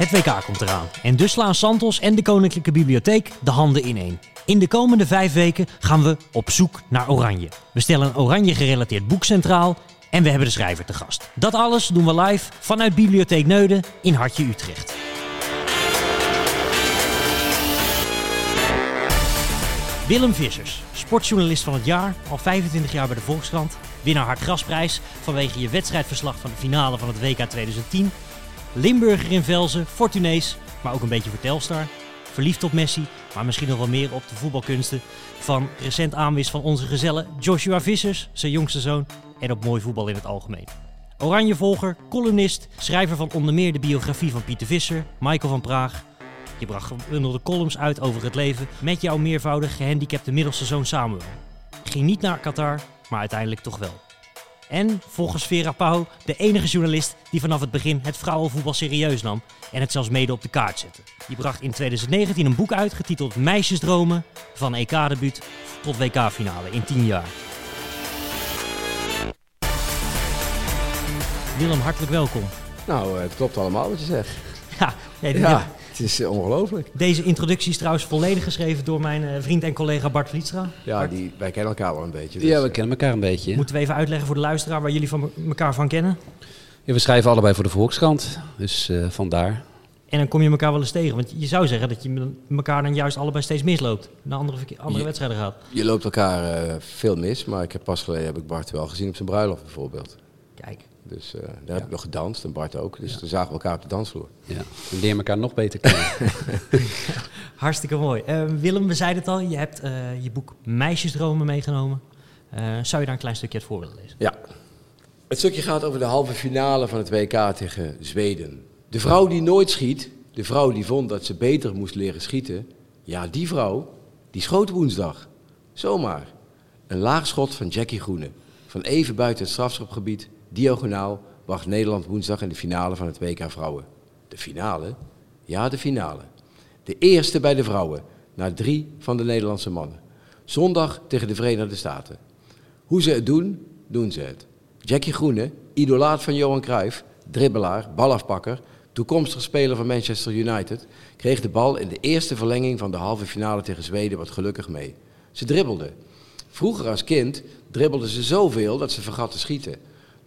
Het WK komt eraan en dus slaan Santos en de Koninklijke Bibliotheek de handen ineen. In de komende vijf weken gaan we op zoek naar Oranje. We stellen een Oranje gerelateerd boek centraal en we hebben de schrijver te gast. Dat alles doen we live vanuit Bibliotheek Neuden in Hartje Utrecht. Willem Vissers, sportjournalist van het jaar, al 25 jaar bij de Volkskrant. Winnaar Hartgrasprijs vanwege je wedstrijdverslag van de finale van het WK 2010. Limburger in Velzen, Fortunees, maar ook een beetje voor Telstar. Verliefd op Messi, maar misschien nog wel meer op de voetbalkunsten van recent aanwis van onze gezellen Joshua Vissers, zijn jongste zoon, en op mooi voetbal in het algemeen. Oranjevolger, columnist, schrijver van onder meer de biografie van Pieter Visser, Michael van Praag. Je bracht gebundelde columns uit over het leven met jouw meervoudig gehandicapte middelste zoon Samuel. Ging niet naar Qatar, maar uiteindelijk toch wel. En volgens Vera Pauw de enige journalist die vanaf het begin het vrouwenvoetbal serieus nam en het zelfs mede op de kaart zette. Die bracht in 2019 een boek uit getiteld Meisjesdromen van EK-debuut tot WK-finale in 10 jaar. Willem, hartelijk welkom. Nou, het klopt allemaal wat je zegt. Ja, nee, Ja, het is eh, ongelooflijk. Deze introductie is trouwens volledig geschreven door mijn eh, vriend en collega Bart Vlietstra. Ja, Bart, die, wij kennen elkaar wel een beetje. dus, Ja, we eh, kennen elkaar een beetje. Moeten we even uitleggen voor de luisteraar waar jullie van elkaar van kennen? Ja, we schrijven allebei voor de Volkskrant, dus eh, vandaar. En dan kom je elkaar wel eens tegen. Want je zou zeggen dat je elkaar dan juist allebei steeds misloopt. Naar andere, andere wedstrijden gaat. Je loopt elkaar eh, veel mis, maar ik heb pas geleden heb ik Bart wel gezien op zijn bruiloft bijvoorbeeld. Kijk. Dus eh, daar heb ik nog gedanst en Bart ook. Dus toen zagen we elkaar op de dansvloer. Ja. We leren elkaar nog beter kennen. Hartstikke mooi. Eh, Willem, we zeiden het al. Je hebt eh, je boek Meisjesdromen meegenomen. Eh, zou je daar een klein stukje uit voor willen lezen? Ja. Het stukje gaat over de halve finale van het WK tegen Zweden. De vrouw die nooit schiet, de vrouw die vond dat ze beter moest leren schieten, ja, die vrouw, die schoot woensdag. Zomaar. Een laag schot van Jackie Groene. Van even buiten het strafschopgebied, diagonaal, wacht Nederland woensdag in de finale van het WK Vrouwen. De finale? Ja, de finale. De eerste bij de vrouwen, na drie van de Nederlandse mannen. Zondag tegen de Verenigde Staten. Hoe ze het doen, doen ze het. Jackie Groene, idolaat van Johan Cruijff, dribbelaar, balafpakker, toekomstig speler van Manchester United, kreeg de bal in de eerste verlenging van de halve finale tegen Zweden wat gelukkig mee. Ze dribbelde. Vroeger als kind dribbelde ze zoveel dat ze vergat te schieten.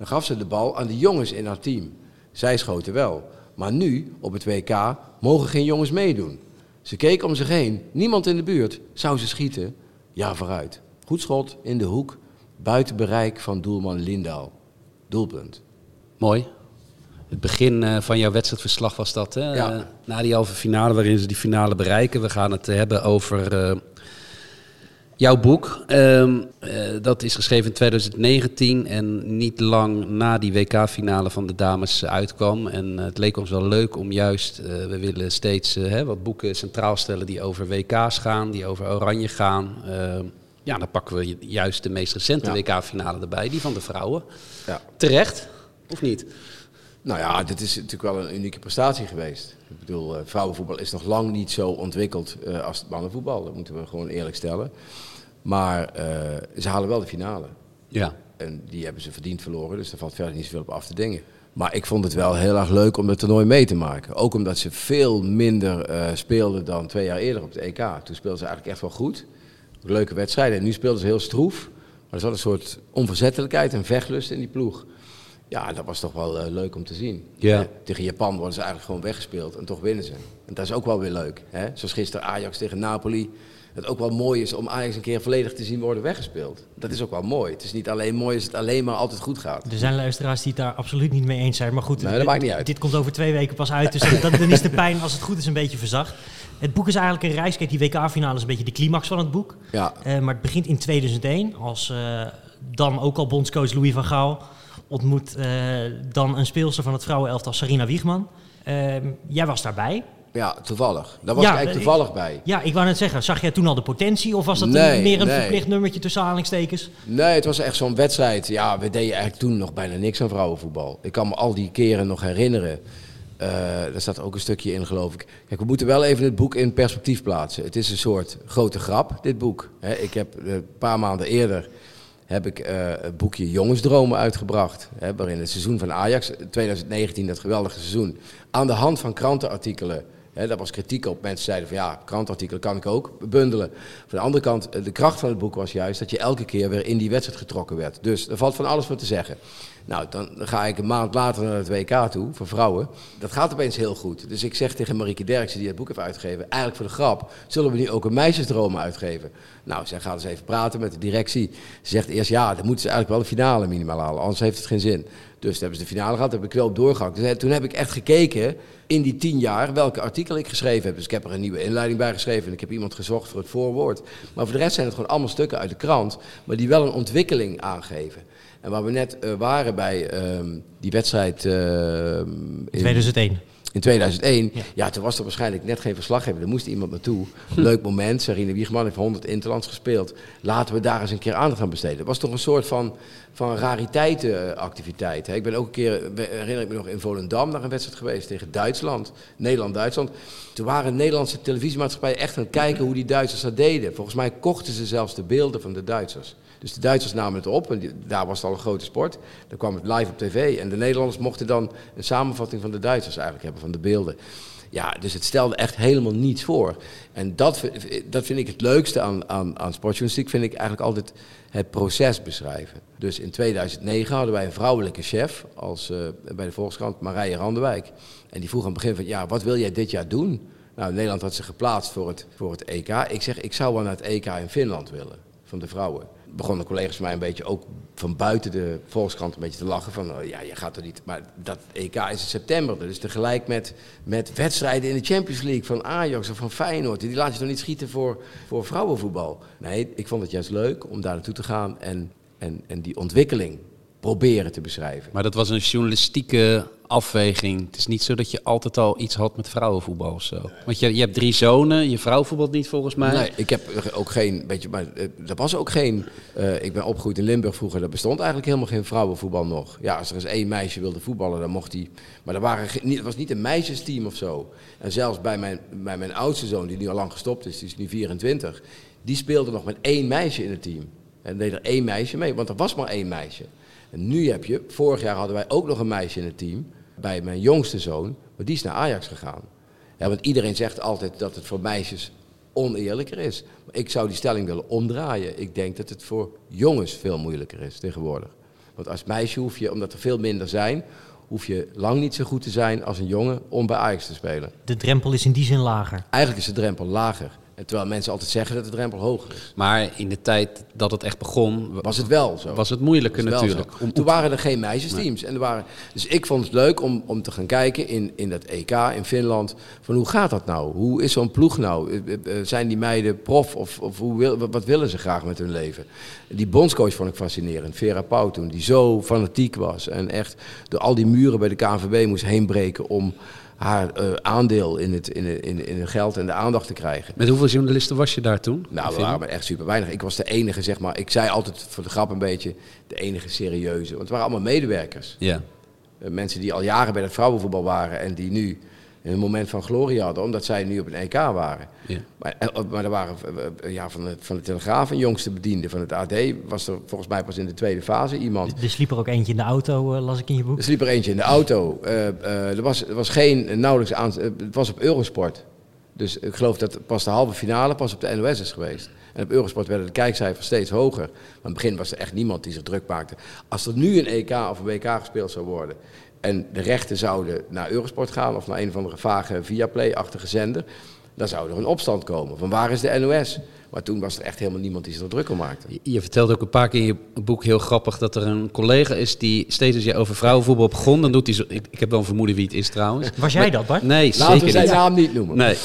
Dan gaf ze de bal aan de jongens in haar team. Zij schoten wel. Maar nu, op het WK, mogen geen jongens meedoen. Ze keek om zich heen. Niemand in de buurt. Zou ze schieten? Ja, vooruit. Goed schot, in de hoek. Buiten bereik van doelman Lindaal. Doelpunt. Mooi. Het begin eh, van jouw wedstrijdverslag was dat, hè? Ja. Eh, na die halve finale, waarin ze die finale bereiken. We gaan het hebben over eh, jouw boek. Ehm, eh, dat is geschreven in 2019 en niet lang na die WK-finale van de dames uitkwam. En eh, het leek ons wel leuk om juist, eh, we willen steeds hè, wat boeken centraal stellen die over WK's gaan, die over Oranje gaan. Ehm, ja, dan pakken we juist de meest recente Ja. WK-finale erbij, die van de vrouwen. Ja. Terecht, of niet? Nou ja, dit is natuurlijk wel een unieke prestatie geweest. Ik bedoel, eh, vrouwenvoetbal is nog lang niet zo ontwikkeld eh, als het mannenvoetbal. Dat moeten we gewoon eerlijk stellen. Maar eh, ze halen wel de finale. Ja. En die hebben ze verdiend verloren, dus daar valt verder niet zoveel op af te dingen. Maar ik vond het wel heel erg leuk om het toernooi mee te maken. Ook omdat ze veel minder speelden dan twee jaar eerder op de EK. Toen speelden ze eigenlijk echt wel goed. Leuke wedstrijden. En nu speelden ze heel stroef. Maar er zat een soort onverzettelijkheid en vechtlust in die ploeg. Ja, dat was toch wel eh, leuk om te zien. Ja. Eh, tegen Japan worden ze eigenlijk gewoon weggespeeld en toch winnen ze. En dat is ook wel weer leuk. Hè? Zoals gisteren Ajax tegen Napoli. Het ook wel mooi is om Ajax een keer volledig te zien worden weggespeeld. Dat is ook wel mooi. Het is niet alleen mooi als het alleen maar altijd goed gaat. Er zijn luisteraars die het daar absoluut niet mee eens zijn. Maar goed, Nee, dat dit- maakt niet uit. dit komt over twee weken pas uit. Dus dat, dan is de pijn, als het goed is, een beetje verzacht. Het boek is eigenlijk een reis. Kijk, die WK-finale is een beetje de climax van het boek. Ja, Eh, maar het begint in 2001 als eh, dan ook al bondscoach Louis van Gaal ontmoet eh, dan een speelster van het vrouwenelftal Sarina Wiegman. Ehm, jij was daarbij. ja toevallig. Daar was Ja, ik eigenlijk eh, toevallig bij. Ja, ik wou net zeggen, zag jij toen al de potentie of was dat Nee, een, meer een nee. verplicht nummertje tussen aanhalingstekens? Nee, het was echt zo'n wedstrijd. Ja, we deden eigenlijk toen nog bijna niks aan vrouwenvoetbal. Ik kan me al die keren nog herinneren. Eh daar staat ook een stukje in, geloof ik. Kijk, we moeten wel even het boek in perspectief plaatsen. Het is een soort grote grap, dit boek. Hè, ik heb een paar maanden eerder heb ik eh, het boekje Jongensdromen uitgebracht. Hè, waarin het seizoen van Ajax, 2019, dat geweldige seizoen, aan de hand van krantenartikelen. Hè, daar was kritiek op. Mensen zeiden van ja, krantenartikelen kan ik ook bundelen. Van de andere kant, de kracht van het boek was juist dat je elke keer weer in die wedstrijd getrokken werd. Dus er valt van alles voor te zeggen. Nou, dan ga ik een maand later naar het WK toe, voor vrouwen. Dat gaat opeens heel goed. Dus ik zeg tegen Marieke Derksen, die het boek heeft uitgegeven... eigenlijk voor de grap, zullen we nu ook een meisjesdroom uitgeven? Nou, zij gaat eens even praten met de directie. Ze zegt eerst, ja, dan moeten ze eigenlijk wel de finale minimaal halen, anders heeft het geen zin. Dus hebben ze de finale gehad, heb ik wel doorgehakt. Dus toen heb ik echt gekeken in die tien jaar welke artikelen ik geschreven heb. Dus ik heb er een nieuwe inleiding bij geschreven en ik heb iemand gezocht voor het voorwoord. Maar voor de rest zijn het gewoon allemaal stukken uit de krant, maar die wel een ontwikkeling aangeven. En waar we net uh, waren bij uh, die wedstrijd... Uh, in 2001. In 2001, ja. ja. toen was er waarschijnlijk net geen verslaggever. Er moest iemand naartoe. Leuk moment. Sarine Wiegman heeft 100 Interlands gespeeld. Laten we daar eens een keer aandacht aan besteden. Het was toch een soort van, van rariteitenactiviteit. Ik ben ook een keer, herinner ik me nog, in Volendam naar een wedstrijd geweest tegen Duitsland. Nederland-Duitsland. Toen waren Nederlandse televisiemaatschappijen echt aan het kijken hoe die Duitsers dat deden. Volgens mij kochten ze zelfs de beelden van de Duitsers. Dus de Duitsers namen het op en daar was het al een grote sport. Dan kwam het live op tv en de Nederlanders mochten dan een samenvatting van de Duitsers eigenlijk hebben, van de beelden. Ja, dus het stelde echt helemaal niets voor. En dat, dat vind ik het leukste aan, aan, aan sportjournalistiek, vind ik eigenlijk altijd het proces beschrijven. Dus in 2009 hadden wij een vrouwelijke chef als, uh, bij de Volkskrant, Marije Randewijk. En die vroeg aan het begin van, ja, wat wil jij dit jaar doen? Nou, Nederland had zich geplaatst voor het, voor het EK. Ik zeg, ik zou wel naar het EK in Finland willen, van de vrouwen begonnen collega's mij een beetje ook van buiten de Volkskrant een beetje te lachen. Van oh ja, je gaat er niet. Maar dat EK is in september. Dus tegelijk met, met wedstrijden in de Champions League van Ajax of van Feyenoord. Die laat je toch niet schieten voor, voor vrouwenvoetbal. Nee, ik vond het juist leuk om daar naartoe te gaan en, en, en die ontwikkeling proberen te beschrijven. Maar dat was een journalistieke afweging. Het is niet zo dat je altijd al iets had met vrouwenvoetbal of zo. Want je, je hebt drie zonen, je vrouw voetbalt niet volgens mij. Nee, ik heb ook geen, weet je, maar er eh, was ook geen, uh, ik ben opgegroeid in Limburg vroeger, er bestond eigenlijk helemaal geen vrouwenvoetbal nog. Ja, als er eens één meisje wilde voetballen, dan mocht die, maar er waren, het was niet een meisjesteam of zo. En zelfs bij mijn, bij mijn oudste zoon, die nu al lang gestopt is, die is nu 24, die speelde nog met één meisje in het team. En deed er één meisje mee, want er was maar één meisje. En nu heb je, vorig jaar hadden wij ook nog een meisje in het team, bij mijn jongste zoon, maar die is naar Ajax gegaan. Ja, want iedereen zegt altijd dat het voor meisjes oneerlijker is. Maar ik zou die stelling willen omdraaien. Ik denk dat het voor jongens veel moeilijker is tegenwoordig. Want als meisje hoef je, omdat er veel minder zijn, hoef je lang niet zo goed te zijn als een jongen om bij Ajax te spelen. De drempel is in die zin lager. Eigenlijk is de drempel lager. Terwijl mensen altijd zeggen dat de drempel hoger is. Maar in de tijd dat het echt begon... Was het wel zo. Was het moeilijker natuurlijk. Om, Toen waren er geen meisjesteams. En er waren, dus ik vond het leuk om, om te gaan kijken in, in dat EK in Finland. Van hoe gaat dat nou? Hoe is zo'n ploeg nou? Eh, eh, eh, zijn die meiden prof? Of, of hoe wil, wat willen ze graag met hun leven? Die bondscoach vond ik fascinerend. Vera Pauw toen. Die zo fanatiek was. En echt door al die muren bij de KNVB moest heenbreken om haar uh, aandeel in het, in, in, in het geld en de aandacht te krijgen. Met hoeveel journalisten was je daar toen? Nou, we waren echt super weinig. Ik was de enige, zeg maar. Ik zei altijd voor de grap een beetje de enige serieuze. Want het waren allemaal medewerkers. Ja. Uh, mensen die al jaren bij het vrouwenvoetbal waren en die nu een moment van glorie hadden, omdat zij nu op een EK waren. Ja. Maar, eh, maar er waren ja, van, de, van de Telegraaf een jongste bediende. Van het AD was er volgens mij pas in de tweede fase iemand. Er sliep er ook eentje in de auto, las ik in je boek. Er sliep er eentje in de auto. Uh, uh, er, was, er was geen nauwelijks aan. het was op Eurosport. Dus ik geloof dat pas de halve finale pas op de NOS is geweest. En op Eurosport werden de kijkcijfers steeds hoger. Maar in het begin was er echt niemand die zich druk maakte. Als er nu een EK of een WK gespeeld zou worden en de rechten zouden naar Eurosport gaan of naar een of andere vage Viaplay-achtige zender, dan zou er een opstand komen. Van waar is de NOS? Maar toen was er echt helemaal niemand die zich er druk om maakte. Je vertelt ook een paar keer in je boek heel grappig dat er een collega is die steeds als je over vrouwenvoetbal begon, dan doet hij zo. Ik, ik heb wel een vermoeden wie het is trouwens. Was jij dat, Bart? Nee, Laten zeker we zijn niet. naam niet noemen. Nee.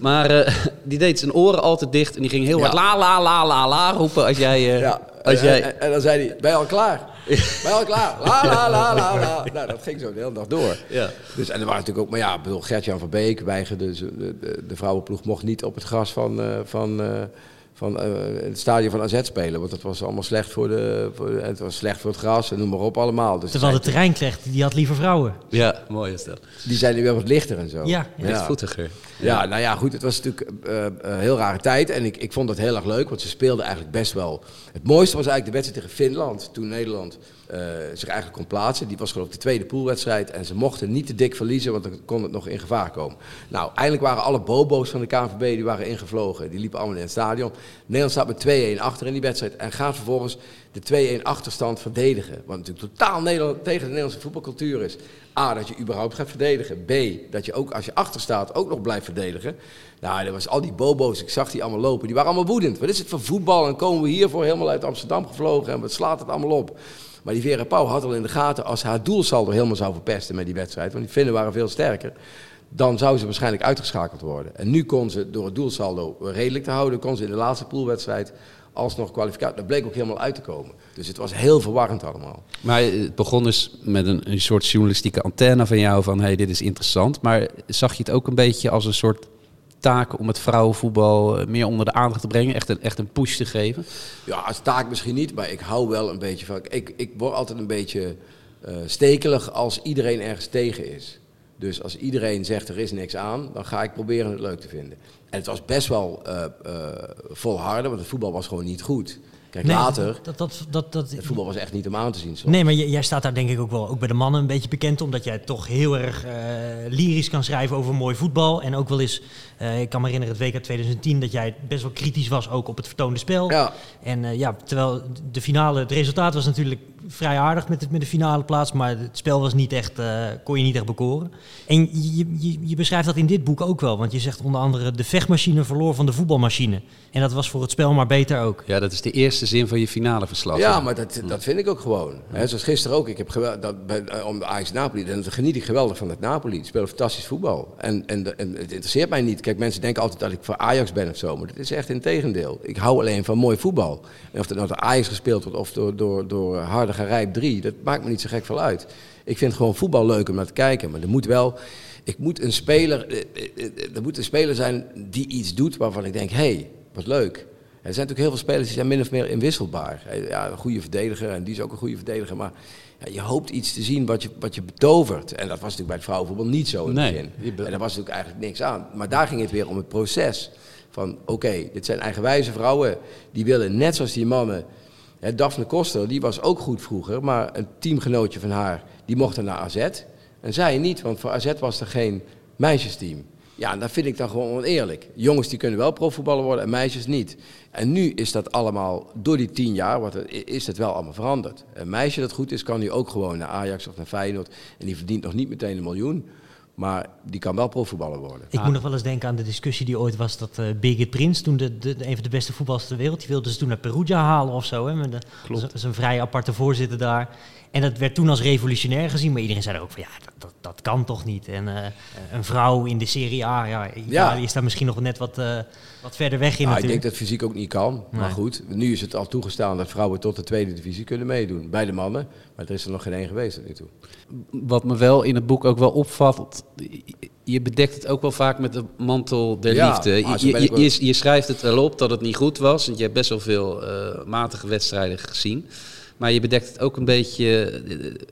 Maar uh, die deed zijn oren altijd dicht en die ging heel hard la la la la la roepen als jij. Uh, ja. Als en, jij... En, en, dan zei hij: Ben je al klaar? ben je al klaar? La la la la la. Nou, dat ging zo de hele dag door. Ja. Dus, en er waren natuurlijk ook, maar ja, bedoel, Gert-Jan van Beek weigerde, de, de, de, vrouwenploeg mocht niet op het gras van. Uh, van van eh, het stadion van AZ spelen. Want dat was allemaal slecht voor de, voor de- het was slecht voor het gras en noem maar op allemaal. Dus Terwijl de terreinknecht, die had liever vrouwen. Ja, mooi is dat. die zijn nu weer wat lichter en zo. Ja, Lichtvoetiger. Ja, nou ja, goed. Het was natuurlijk eh, eh, een heel rare tijd. En ik, ik vond dat heel erg leuk, want ze speelden eigenlijk best wel. Het mooiste was eigenlijk de wedstrijd tegen Finland. Toen Nederland eh, zich eigenlijk kon plaatsen. Die was geloof ik de tweede poolwedstrijd. En ze mochten niet te dik verliezen, want dan kon het nog in gevaar komen. Nou, eindelijk waren alle bobo's van de KNVB die waren ingevlogen. Die liepen allemaal in het stadion. Nederland staat met 2-1 achter in die wedstrijd. En gaat vervolgens de 2-1 achterstand verdedigen. Wat natuurlijk totaal Nederland, tegen de Nederlandse voetbalcultuur is. A, dat je überhaupt gaat verdedigen. B, dat je ook als je achter staat ook nog blijft verdedigen. Nou, er was al die bobo's, ik zag die allemaal lopen. Die waren allemaal woedend. Wat is het voor voetbal? En komen we hiervoor helemaal uit Amsterdam gevlogen en wat slaat het allemaal op? Maar die Vera Pauw had al in de gaten, als haar doelsaldo helemaal zou verpesten met die wedstrijd, want die Finnen waren veel sterker, dan zou ze waarschijnlijk uitgeschakeld worden. En nu kon ze door het doelsaldo redelijk te houden, kon ze in de laatste poolwedstrijd alsnog kwalificatie. Dat bleek ook helemaal uit te komen. Dus het was heel verwarrend allemaal. Maar het begon dus met een, een soort journalistieke antenne van jou van hey, dit is interessant. Maar zag je het ook een beetje als een soort taak om het vrouwenvoetbal eh, meer onder de aandacht te brengen? Echt een, echt een push te geven? Ja, als taak misschien niet, maar ik hou wel een beetje van. Ik, ik word altijd een beetje eh, stekelig als iedereen ergens tegen is. Dus als iedereen zegt er is niks aan, dan ga ik proberen het leuk te vinden. En het was best wel eh eh, volharden, want het voetbal was gewoon niet goed. Kijk, later, Dat, dat, dat, dat, het voetbal was echt niet om aan te zien. soms. Nee, maar jij staat daar denk ik ook wel ook bij de mannen een beetje bekend omdat jij toch heel erg eh, lyrisch kan schrijven over mooi voetbal. En ook wel eens, eh, ik kan me herinneren het WK 2010 dat jij best wel kritisch was ook op het vertoonde spel. Ja, En eh, ja, terwijl de finale, het resultaat was natuurlijk vrij aardig met, het, met de finale plaats, maar het spel was niet echt, eh, kon je niet echt bekoren. En je, je, je beschrijft dat in dit boek ook wel, want je zegt onder andere de vechtmachine verloor van de voetbalmachine. En dat was voor het spel maar beter ook. Ja, dat is de eerste zin van je finale verslag. ja maar dat, dat vind ik ook gewoon. Hè, zoals gisteren ook. Ik heb gewel- dat, bij, om de Ajax Napoli. Dan geniet ik geweldig van het Napoli. Die spelen fantastisch voetbal. En, en, en het interesseert mij niet. Kijk, mensen denken altijd dat ik voor Ajax ben of zo. Maar dat is echt in tegendeel. Ik hou alleen van mooi voetbal. En of het nou door Ajax gespeeld wordt of door, door, door Hardige Rijp 3. Dat maakt me niet zo gek veel uit. Ik vind gewoon voetbal leuk om naar te kijken. Maar er moet wel... Ik moet een speler... eh, eh, eh, Er moet een speler zijn die iets doet waarvan ik denk... Hé, hey, wat leuk. Er zijn natuurlijk heel veel spelers die zijn min of meer inwisselbaar. Ja, een goede verdediger en die is ook een goede verdediger. Maar ja, je hoopt iets te zien wat je, wat je betovert. En dat was natuurlijk bij het vrouwenvoetbal niet zo in het Nee, begin. je be- En daar was natuurlijk eigenlijk niks aan. Maar daar ging het weer om het proces. Van oké, dit zijn eigenwijze vrouwen. Die willen net zoals die mannen. Hè, Daphne Koster, die was ook goed vroeger. Maar een teamgenootje van haar, die mocht er naar AZ. En zij niet, want voor AZ was er geen meisjesteam. Ja, en dat vind ik dan gewoon oneerlijk. Jongens die kunnen wel profvoetballer worden en meisjes niet. En nu is dat allemaal, door die tien jaar, wat er, is het wel allemaal veranderd. Een meisje dat goed is, kan nu ook gewoon naar Ajax of naar Feyenoord. En die verdient nog niet meteen een miljoen. Maar die kan wel profvoetballer worden. Ik moet nog wel eens denken aan de discussie die ooit was dat eh Birgit Prins, toen de, de, een van de beste voetballers ter wereld, die wilde ze toen naar Perugia halen of zo. Hè, met de, Klopt. Dat is een vrij aparte voorzitter daar. En dat werd toen als revolutionair gezien, maar iedereen zei er ook van ja, dat, dat, dat kan toch niet. En eh, een vrouw in de Serie A, ja, Italië is daar misschien nog net wat, eh, wat verder weg in Nou, ik denk dat fysiek ook niet kan. Maar Nee. goed, nu is het al toegestaan dat vrouwen tot de tweede divisie kunnen meedoen. Bij de mannen. Maar er is er nog geen één geweest tot nu toe. Wat me wel in het boek ook wel opvalt, je bedekt het ook wel vaak met de mantel der Ja, liefde. je, je schrijft het wel op dat het niet goed was, want je hebt best wel veel eh, matige wedstrijden gezien. Maar je bedekt het ook een beetje,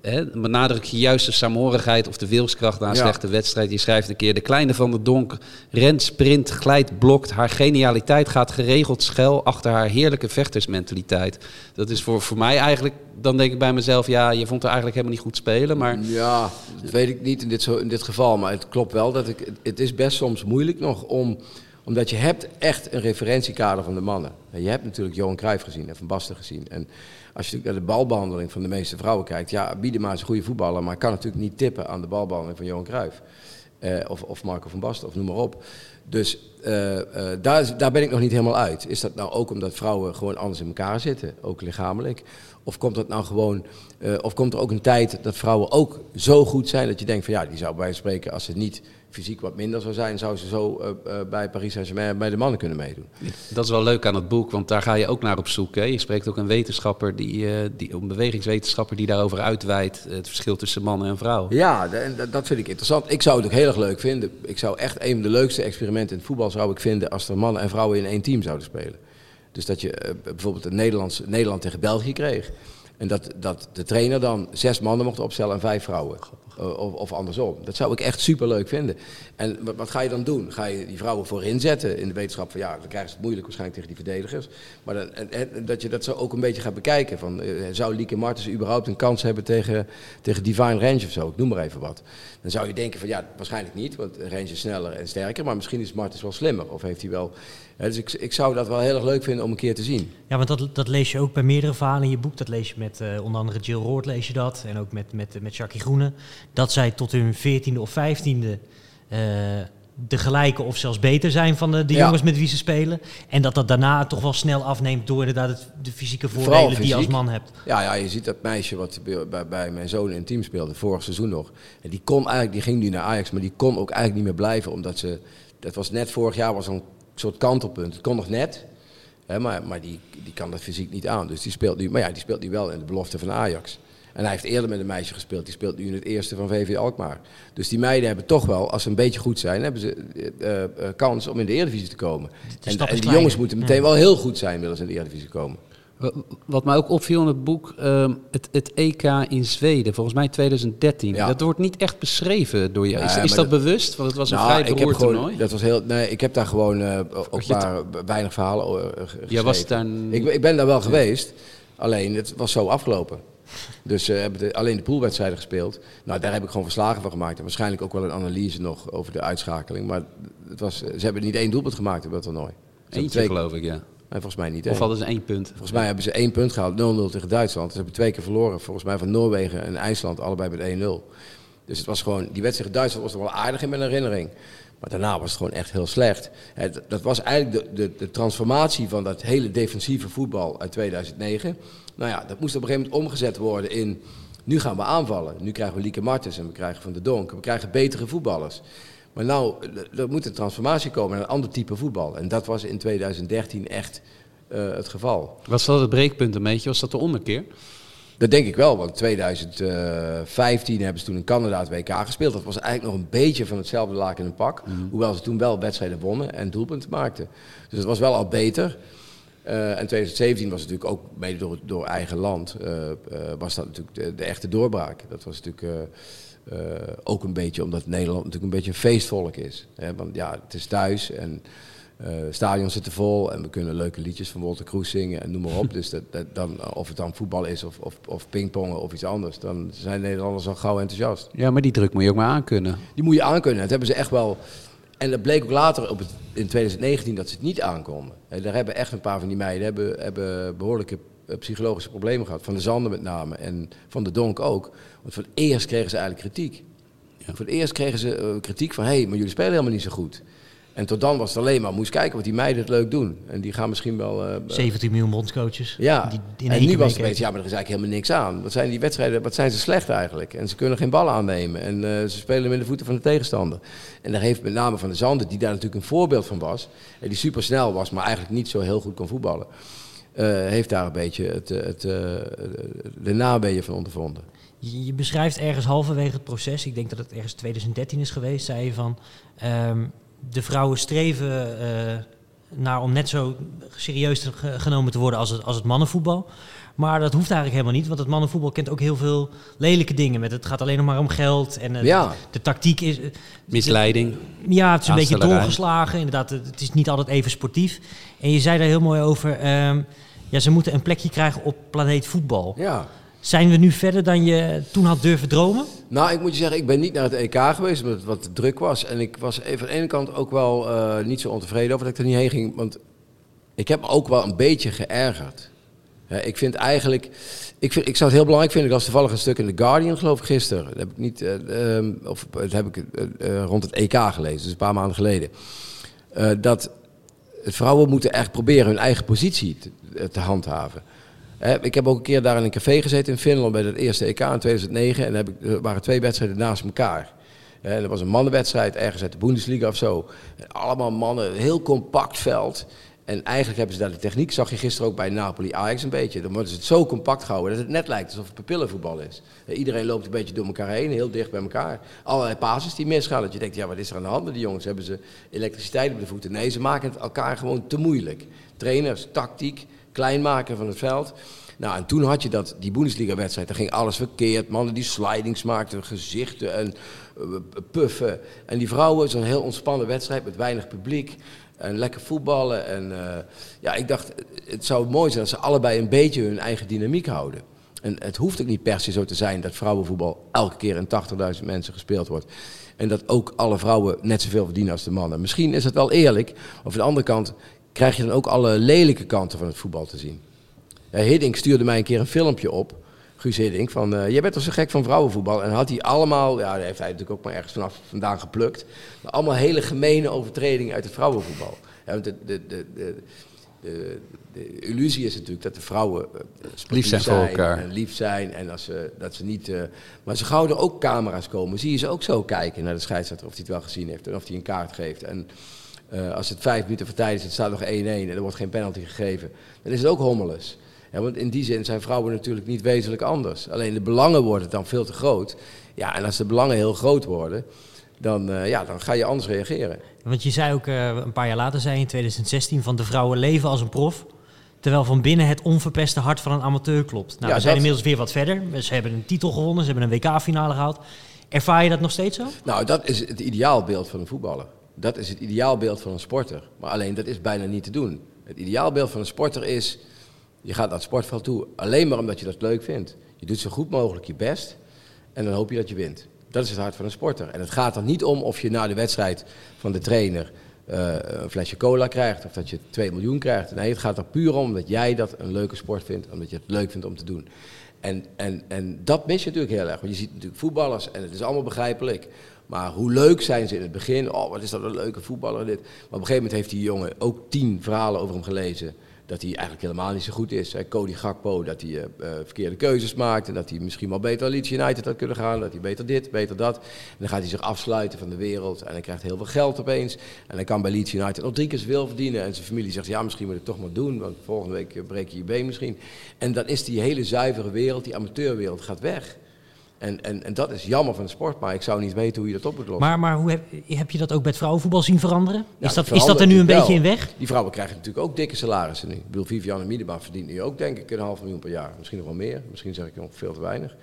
eh, hè, benadruk je juist de saamhorigheid of de wilskracht na een Ja. slechte wedstrijd. Je schrijft een keer, de kleine van de Donk rent, sprint, glijdt, blokt. Haar genialiteit gaat geregeld schuil achter haar heerlijke vechtersmentaliteit. Dat is voor, voor mij eigenlijk, dan denk ik bij mezelf, ja, je vond haar eigenlijk helemaal niet goed spelen. Maar Ja, dat weet ik niet in dit, zo, in dit geval. Maar het klopt wel dat ik. het- Het is best soms moeilijk nog om. Omdat je hebt echt een referentiekader van de mannen. En Je hebt natuurlijk Johan Cruijff gezien en Van Basten gezien. En als je naar de balbehandeling van de meeste vrouwen kijkt. Ja, Biedema is een goede voetballer, maar kan natuurlijk niet tippen aan de balbehandeling van Johan Cruijff. Eh, of, of Marco van Basten, of noem maar op. Dus eh, eh, daar, daar ben ik nog niet helemaal uit. Is dat nou ook omdat vrouwen gewoon anders in elkaar zitten, ook lichamelijk? Of komt dat nou gewoon, of komt er ook een tijd dat vrouwen ook zo goed zijn dat je denkt van ja, die zou bij spreken, als ze niet fysiek wat minder zou zijn, zou ze zo eh, eh, bij Paris Saint-Germain bij de mannen kunnen meedoen. Dat is wel leuk aan het boek, want daar ga je ook naar op zoek. Hè? Je spreekt ook een wetenschapper, die, eh, die, een bewegingswetenschapper die daarover uitwijdt. Het verschil tussen mannen en vrouwen. Ja, dat, vind ik interessant. Ik zou het ook heel erg leuk vinden. Ik zou echt een van de leukste experimenten in het voetbal zou ik vinden als er mannen en vrouwen in één team zouden spelen. Dus dat je bijvoorbeeld een Nederlands, Nederland tegen België kreeg. En dat, dat de trainer dan zes mannen mocht opstellen en vijf vrouwen. Uh, of, of, andersom. Dat zou ik echt super leuk vinden. En wat, ga je dan doen? Ga je die vrouwen voorin zetten in de wetenschap van ja, dan krijgen het moeilijk waarschijnlijk tegen die verdedigers. Maar dat je dat zo ook een beetje gaat bekijken. Van, uh, zou Lieke Martens überhaupt een kans hebben tegen, tegen Divine Range of zo? Ik noem maar even wat. Dan zou je denken van ja, waarschijnlijk niet, want Range is sneller en sterker. Maar misschien is Martens wel slimmer. Of heeft hij wel dus ik, ik zou dat wel heel erg leuk vinden om een keer te zien. Ja, want dat, dat lees je ook bij meerdere verhalen in je boek. Dat lees je met uh, onder andere Jill Roord lees je dat. En ook met, met, met Jackie Groene. Dat zij tot hun veertiende of vijftiende uh, de gelijke of zelfs beter zijn van de, de Ja. jongens met wie ze spelen. En dat dat daarna toch wel snel afneemt door inderdaad het, de fysieke voordelen die je als man hebt. Ja, ja, je ziet dat meisje wat bij, bij, bij mijn zoon in het team speelde, vorig seizoen nog. En die kon eigenlijk, die ging nu naar Ajax, maar die kon ook eigenlijk niet meer blijven. Omdat ze, dat was net vorig jaar, was een soort kantelpunt. Het kon nog net, hè, maar, maar die, die kan dat fysiek niet aan. Dus die speelt nu, maar ja, die speelt nu wel in de belofte van Ajax. En hij heeft eerder met een meisje gespeeld, die speelt nu in het eerste van VV Alkmaar. Dus die meiden hebben toch wel, als ze een beetje goed zijn, hebben ze eh, eh, kans om in de Eredivisie te komen. En, die jongens moeten meteen wel heel goed zijn, willen ze in de Eredivisie komen. Wa- Wat mij ook opviel in het boek, ehm, het, het EK in Zweden, volgens mij 2013. Ja. Dat wordt niet echt beschreven door je. Is, Nee, is dat, dat- bewust? Want het was een Nou, vrij ik heb beroerd toernooi. dat was heel, nee, ik heb daar gewoon eh, ook het- maar weinig verhalen uh, geschreven. Jij was daar... n- Ik, ik ben daar wel geweest, alleen het was zo afgelopen. Dus we hebben de- alleen de poolwedstrijden gespeeld. Nou, daar heb ik gewoon verslagen van gemaakt. En waarschijnlijk ook wel een analyse nog over de uitschakeling. Maar het was, ze hebben niet één doelpunt gemaakt op dat toernooi. Ze Eentje twee- geloof ik, ja. Nee, volgens mij niet Of hadden ze één punt? Volgens mij hebben ze één punt gehaald, 0-0 tegen Duitsland. Ze hebben twee keer verloren, volgens mij van Noorwegen en IJsland, allebei met 1-0. Dus het was gewoon, die wedstrijd tegen Duitsland was nog wel aardig in mijn herinnering. Maar daarna was het gewoon echt heel slecht. Dat was eigenlijk de, de, de transformatie van dat hele defensieve voetbal uit 2009. Nou ja, dat moest op een gegeven moment omgezet worden in... Nu gaan we aanvallen. Nu krijgen we Lieke Martens en we krijgen Van de Donk. We krijgen betere voetballers. Maar nou, er moet een transformatie komen naar een ander type voetbal. En dat was in 2013 echt eh, het geval. Was dat het breekpunt een beetje? Was dat de ommekeer? Dat denk ik wel, want 2015 hebben ze toen in Canada het WK gespeeld. Dat was eigenlijk nog een beetje van hetzelfde laken in een pak. Hoewel ze toen wel wedstrijden wonnen en doelpunten maakten. Dus het was wel al beter. Eh, en 2017 was natuurlijk ook, mede door, door eigen land, eh, eh, was dat natuurlijk de, de echte doorbraak. Dat was natuurlijk ook een beetje omdat Nederland natuurlijk een beetje een feestvolk is. Hè? Want ja, het is thuis en eh stadions zitten vol en we kunnen leuke liedjes van Walter Kroes zingen en noem maar op. dus dat, dat, dan, of het dan voetbal is of, of, of pingpongen of iets anders, dan zijn Nederlanders al gauw enthousiast. Ja, maar die druk moet je ook maar aankunnen. Die moet je aankunnen. Dat hebben ze echt wel. En dat bleek ook later op het, in 2019 dat ze het niet aankonden. Hè, daar hebben echt een paar van die meiden hebben, hebben behoorlijke eh, psychologische problemen gehad. Van de Zanden met name en van de Donk ook. Want voor het eerst kregen ze eigenlijk kritiek. Voor het eerst kregen ze eh, kritiek van... hé, hey, maar jullie spelen helemaal niet zo goed. En tot dan was het alleen maar... moest kijken wat die meiden het leuk doen. En die gaan misschien wel... eh, 17 miljoen bondscoaches. ja, die in en nu was het opeens, ja, maar er is eigenlijk helemaal niks aan. Wat zijn die wedstrijden, wat zijn ze slecht eigenlijk? En ze kunnen geen ballen aannemen. En eh, ze spelen met de voeten van de tegenstander. En daar heeft met name Van de Zanden, die daar natuurlijk een voorbeeld van was... en die supersnel was, maar eigenlijk niet zo heel goed kon voetballen... eh, heeft daar een beetje het, eh, het, eh, de nabeeën van ondervonden. Je, je beschrijft ergens halverwege het proces, ik denk dat het ergens 2013 is geweest, zei je van ehm, de vrouwen streven eh, naar om net zo serieus genomen te worden als het, als het mannenvoetbal. Maar dat hoeft eigenlijk helemaal niet, want het mannenvoetbal kent ook heel veel lelijke dingen. Met het gaat alleen nog maar om geld en eh, Ja. de tactiek is. eh, Misleiding. ja, het is een beetje doorgeslagen. Inderdaad, het het is niet altijd even sportief. En je zei daar heel mooi over. ehm, ja, ze moeten een plekje krijgen op planeet voetbal. Ja. Zijn we nu verder dan je toen had durven dromen? Nou, ik moet je zeggen, ik ben niet naar het EK geweest omdat het wat druk was. En ik was even aan de ene kant ook wel eh, niet zo ontevreden over dat ik er niet heen ging. Want ik heb me ook wel een beetje geërgerd. Ik vind eigenlijk, ik, vind, ik zou het heel belangrijk vinden. Ik las toevallig een stuk in The Guardian, geloof ik, gisteren. Dat heb ik niet, eh, ehm, of dat heb ik eh, rond het EK gelezen, dus een paar maanden geleden. Dat vrouwen moeten echt proberen hun eigen positie te handhaven. Ik heb ook een keer daar in een café gezeten in Finland bij het eerste EK in 2009. En heb ik, er waren twee wedstrijden naast elkaar. Hè, er was een mannenwedstrijd ergens uit de Bundesliga of zo. En allemaal mannen, heel compact veld. En eigenlijk hebben ze daar de techniek, zag je gisteren ook bij Napoli Ajax een beetje. Dan worden ze het zo compact gehouden dat het net lijkt alsof het papillenvoetbal is. Iedereen loopt een beetje door elkaar heen, heel dicht bij elkaar. Allerlei passes die misgaan. Dat je denkt, ja, wat is er aan de hand met die jongens? Hebben ze elektriciteit op de voeten? Nee, ze maken het elkaar gewoon te moeilijk. Trainers, tactiek, klein maken van het veld. Nou, en toen had je dat, die Bundesliga-wedstrijd, daar ging alles verkeerd. Mannen die slidings maakten, gezichten en eh, puffen. En die vrouwen, zo'n heel ontspannen wedstrijd met weinig publiek. En lekker voetballen. En uh, ja, ik dacht, het zou mooi zijn als ze allebei een beetje hun eigen dynamiek houden. En het hoeft ook niet per se zo te zijn dat vrouwenvoetbal elke keer in 80.000 mensen gespeeld wordt. En dat ook alle vrouwen net zoveel verdienen als de mannen. Misschien is het wel eerlijk. Of aan de andere kant krijg je dan ook alle lelijke kanten van het voetbal te zien. Ja, Hiddink stuurde mij een keer een filmpje op. Guus Hiddink, van uh, jij bent toch zo gek van vrouwenvoetbal? En had hij allemaal, ja, daar heeft hij natuurlijk ook maar ergens vanaf vandaan geplukt. Maar allemaal hele gemene overtredingen uit het vrouwenvoetbal. Ja, de, de, de, de, de, de illusie is natuurlijk dat de vrouwen uh, lief zijn, voor elkaar. En lief zijn en als ze, dat ze niet. Uh, maar ze gauw er ook camera's komen, zie je ze ook zo kijken naar de scheidsrechter of hij het wel gezien heeft en of hij een kaart geeft. En uh, als het vijf minuten voor tijd is, het staat nog 1-1 en er wordt geen penalty gegeven, dan is het ook hommeles. Ja, want in die zin zijn vrouwen natuurlijk niet wezenlijk anders. Alleen de belangen worden dan veel te groot. Ja, en als de belangen heel groot worden, dan, uh, ja, dan ga je anders reageren. Want je zei ook uh, een paar jaar later, zei in 2016, van de vrouwen leven als een prof. Terwijl van binnen het onverpeste hart van een amateur klopt. Nou, Ja, we zijn dat- inmiddels weer wat verder. Ze hebben een titel gewonnen, ze hebben een WK-finale gehaald. Ervaar je dat nog steeds zo? Nou, dat is het ideaalbeeld van een voetballer. Dat is het ideaalbeeld van een sporter. Maar alleen dat is bijna niet te doen. Het ideaalbeeld van een sporter is, je gaat naar het sportveld toe alleen maar omdat je dat leuk vindt. Je doet zo goed mogelijk je best en dan hoop je dat je wint. Dat is het hart van een sporter. En het gaat er niet om of je na de wedstrijd van de trainer eh, een flesje cola krijgt of dat je 2 miljoen krijgt. Nee, het gaat er puur om dat jij dat een leuke sport vindt, omdat je het leuk vindt om te doen. En, en, en dat mis je natuurlijk heel erg. Want je ziet natuurlijk voetballers en het is allemaal begrijpelijk. Maar hoe leuk zijn ze in het begin? Oh, wat is dat een leuke voetballer dit. Maar op een gegeven moment heeft die jongen ook tien verhalen over hem gelezen. Dat hij eigenlijk helemaal niet zo goed is. Hè. Cody Gakpo, dat hij eh, eh, verkeerde keuzes maakt. En dat hij misschien wel beter naar Leeds United had kunnen gaan. Dat hij beter dit, beter dat. En dan gaat hij zich afsluiten van de wereld. En hij krijgt heel veel geld opeens. En hij kan bij Leeds United nog drie keer zoveel verdienen. En zijn familie zegt, ja, misschien moet ik het toch maar doen. Want volgende week breek je je been misschien. En dan is die hele zuivere wereld, die amateurwereld, gaat weg. En, en, en dat is jammer van de sport, maar ik zou niet weten hoe je dat op moet lossen. Maar, maar hoe heb, heb je dat ook bij het vrouwenvoetbal zien veranderen? Ja, is, dat, is dat er nu een beetje in weg? Die vrouwen krijgen natuurlijk ook dikke salarissen nu. Ik bedoel, Viviane Miedema verdient nu ook denk ik een half miljoen per jaar. Misschien nog wel meer, misschien zeg ik nog veel te weinig.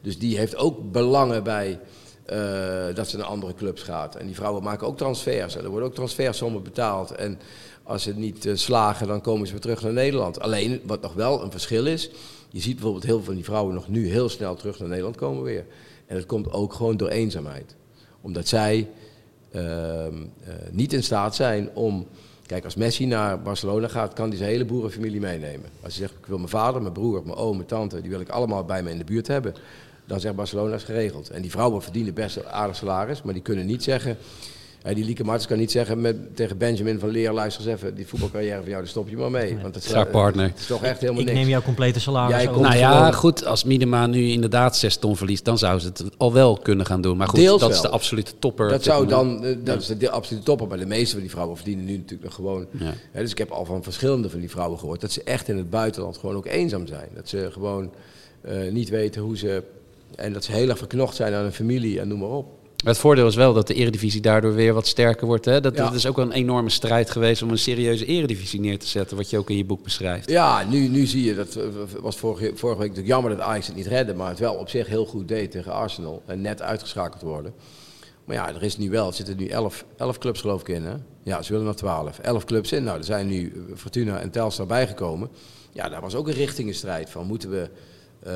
Dus die heeft ook belangen bij eh, dat ze naar andere clubs gaat. En die vrouwen maken ook transfers. En er worden ook transfersommen betaald. En als ze niet eh, slagen, dan komen ze weer terug naar Nederland. Alleen, wat nog wel een verschil is... Je ziet bijvoorbeeld heel veel van die vrouwen nog nu heel snel terug naar Nederland komen weer. En dat komt ook gewoon door eenzaamheid. Omdat zij ehm, eh, niet in staat zijn om. Kijk, als Messi naar Barcelona gaat, kan hij zijn hele boerenfamilie meenemen. Als hij zegt: Ik wil mijn vader, mijn broer, mijn oom, mijn tante, die wil ik allemaal bij me in de buurt hebben. Dan zegt Barcelona is geregeld. En die vrouwen verdienen best een aardig salaris, maar die kunnen niet zeggen. Eh, die Lieke Martens kan niet zeggen met, tegen Benjamin van Leer: luister eens even, die voetbalcarrière van jou, daar stop je maar mee. Want het, is- Zaakpartner. het is toch echt helemaal Ik niks. neem jouw complete salaris Jij Nou ja, gewoon- goed, als Minima nu inderdaad 6 ton verliest, dan zou ze het al wel kunnen gaan doen. Maar goed, Deels dat is de absolute topper. Dat zou dan, eh, dat is de, de absolute topper. Maar de meeste van die vrouwen verdienen nu natuurlijk nog gewoon. Ja. Hè, dus ik heb al van verschillende van die vrouwen gehoord dat ze echt in het buitenland gewoon ook eenzaam zijn. Dat ze gewoon eh, niet weten hoe ze. En dat ze heel erg verknocht zijn aan een familie en noem maar op. Het voordeel is wel dat de eredivisie daardoor weer wat sterker wordt. Hè? Dat, Ja. dat is ook wel een enorme strijd geweest om een serieuze eredivisie neer te zetten, wat je ook in je boek beschrijft. Ja, nu, nu zie je, dat eh, was vorige, vorige week natuurlijk jammer dat Ajax het niet redde, maar het wel op zich heel goed deed tegen Arsenal en net uitgeschakeld worden. Maar ja, er is nu wel, er zitten nu 11, 11 clubs geloof ik in hè. Ja, ze willen nog 12. 11 clubs in. Nou, er zijn nu eh, Fortuna en Telstar bijgekomen. Ja, daar was ook een richtingenstrijd van. Moeten we eh,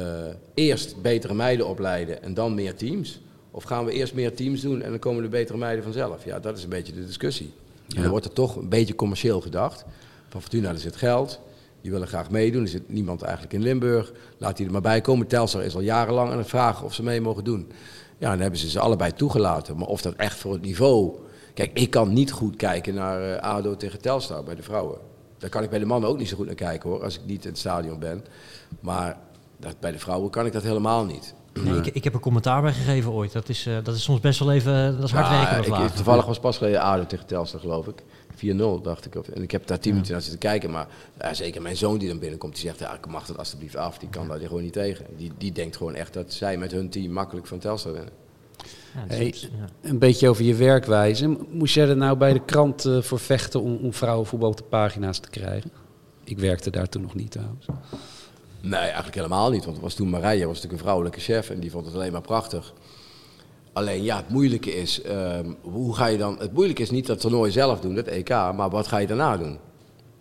eerst betere meiden opleiden en dan meer teams? Of gaan we eerst meer teams doen en dan komen de betere meiden vanzelf? Ja, dat is een beetje de discussie. En Ja. dan wordt er toch een beetje commercieel gedacht. Van Fortuna, er zit geld. Die willen graag meedoen. Er zit niemand eigenlijk in Limburg. Laat die er maar bij komen. Telstar is al jarenlang aan het vragen of ze mee mogen doen. Ja, dan hebben ze ze allebei toegelaten. Maar of dat echt voor het niveau... Kijk, ik kan niet goed kijken naar eh, ADO tegen Telstar bij de vrouwen. Daar kan ik bij de mannen ook niet zo goed naar kijken hoor, als ik niet in het stadion ben. Maar dat, bij de vrouwen kan ik dat helemaal niet. Nee, ik, ik heb er commentaar bij gegeven ooit. Dat is, eh, dat is soms best wel even, dat is hard werken. Ja, ik, Vlagen. toevallig was pas geleden ADO tegen Telstar, geloof ik. 4-0, dacht ik. Of- En ik heb daar 10 minuten naar zitten kijken. Maar ja, zeker mijn zoon die dan binnenkomt, die zegt... Ja, ik mag dat alsjeblieft af. Die kan daar gewoon niet tegen. Die, die denkt gewoon echt dat zij met hun team makkelijk van Telstar winnen. Ja, is ja. Een beetje over je werkwijze. Moest jij er nou bij de krant eh, voor vechten om, om vrouwenvoetbal op de pagina's te krijgen? Ik werkte daar toen nog niet trouwens. Nee, eigenlijk helemaal niet. Want was toen Marije, was natuurlijk een vrouwelijke chef. En die vond het alleen maar prachtig. Alleen ja, het moeilijke is, ehm, hoe ga je dan... Het moeilijke is niet dat toernooi zelf doen, dat EK. Maar wat ga je daarna doen?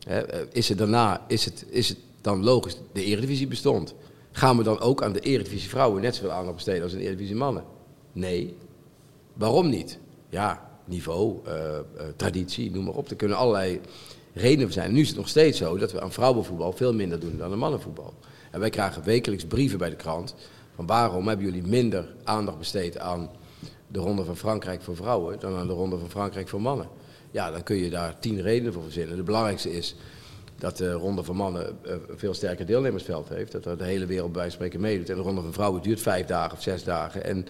Eh, is het daarna, is het, is het dan logisch, de Eredivisie bestond. Gaan we dan ook aan de Eredivisie vrouwen net zoveel aandacht besteden als aan de Eredivisie mannen? Nee. Waarom niet? Ja, niveau, eh, eh, traditie, noem maar op. Er kunnen allerlei redenen zijn. Nu is het nog steeds zo dat we aan vrouwenvoetbal veel minder doen dan aan mannenvoetbal. En wij krijgen wekelijks brieven bij de krant van waarom hebben jullie minder aandacht besteed aan de Ronde van Frankrijk voor vrouwen dan aan de Ronde van Frankrijk voor mannen. Ja, dan kun je daar tien redenen voor verzinnen. De belangrijkste is dat de Ronde van Mannen eh, veel sterker deelnemersveld heeft. Dat er de hele wereld bij spreken meedoet. En de Ronde van Vrouwen duurt vijf dagen of zes dagen. En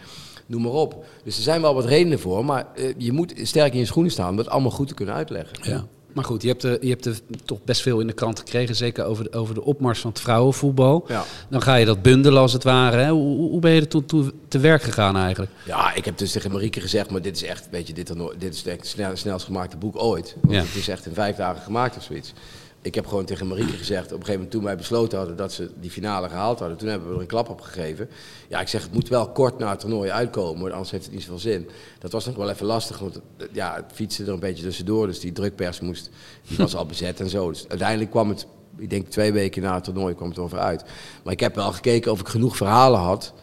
noem maar op. Dus er zijn wel wat redenen voor. Maar eh, je moet sterk in je schoenen staan om dat allemaal goed te kunnen uitleggen. Ja. Maar goed, je hebt, er, je hebt er toch best veel in de krant gekregen. Zeker over de, over de opmars van het vrouwenvoetbal. Ja. Dan ga je dat bundelen als het ware. Hè? Hoe, hoe- ben je er toe, toe te werk gegaan eigenlijk? Ja, ik heb dus tegen Marieke gezegd, maar dit is echt, weet je, dit, dit is het snel, snelst gemaakte boek ooit. Want Ja. het is echt in vijf dagen gemaakt of zoiets. Ik heb gewoon tegen Marieke gezegd, op een gegeven moment toen wij besloten hadden dat ze die finale gehaald hadden, toen hebben we er een klap op gegeven. Ja, ik zeg, het moet wel kort na het toernooi uitkomen, anders heeft het niet zoveel zin. Dat was nog wel even lastig, want eh, ja, het fietste er een beetje tussendoor, dus die drukpers moest, die was al bezet en zo. Dus uiteindelijk kwam het, ik denk twee weken na het toernooi kwam het over uit. Maar ik heb wel gekeken of ik genoeg verhalen had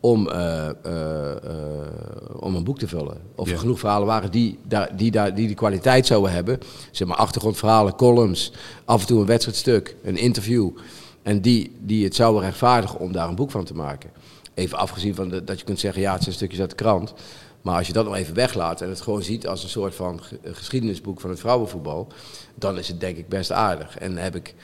om, eh, eh, eh, om een boek te vullen. Of er Ja. genoeg verhalen waren die, daar, die, daar, die die kwaliteit zouden hebben. Zeg maar achtergrondverhalen, columns, af en toe een wedstrijdstuk, een interview. En die, die het zouden rechtvaardigen om daar een boek van te maken. Even afgezien van de, dat je kunt zeggen, ja, het zijn stukjes uit de krant. Maar als je dat nog even weglaat en het gewoon ziet als een soort van ge- geschiedenisboek van het vrouwenvoetbal, dan is het denk ik best aardig. En heb ik,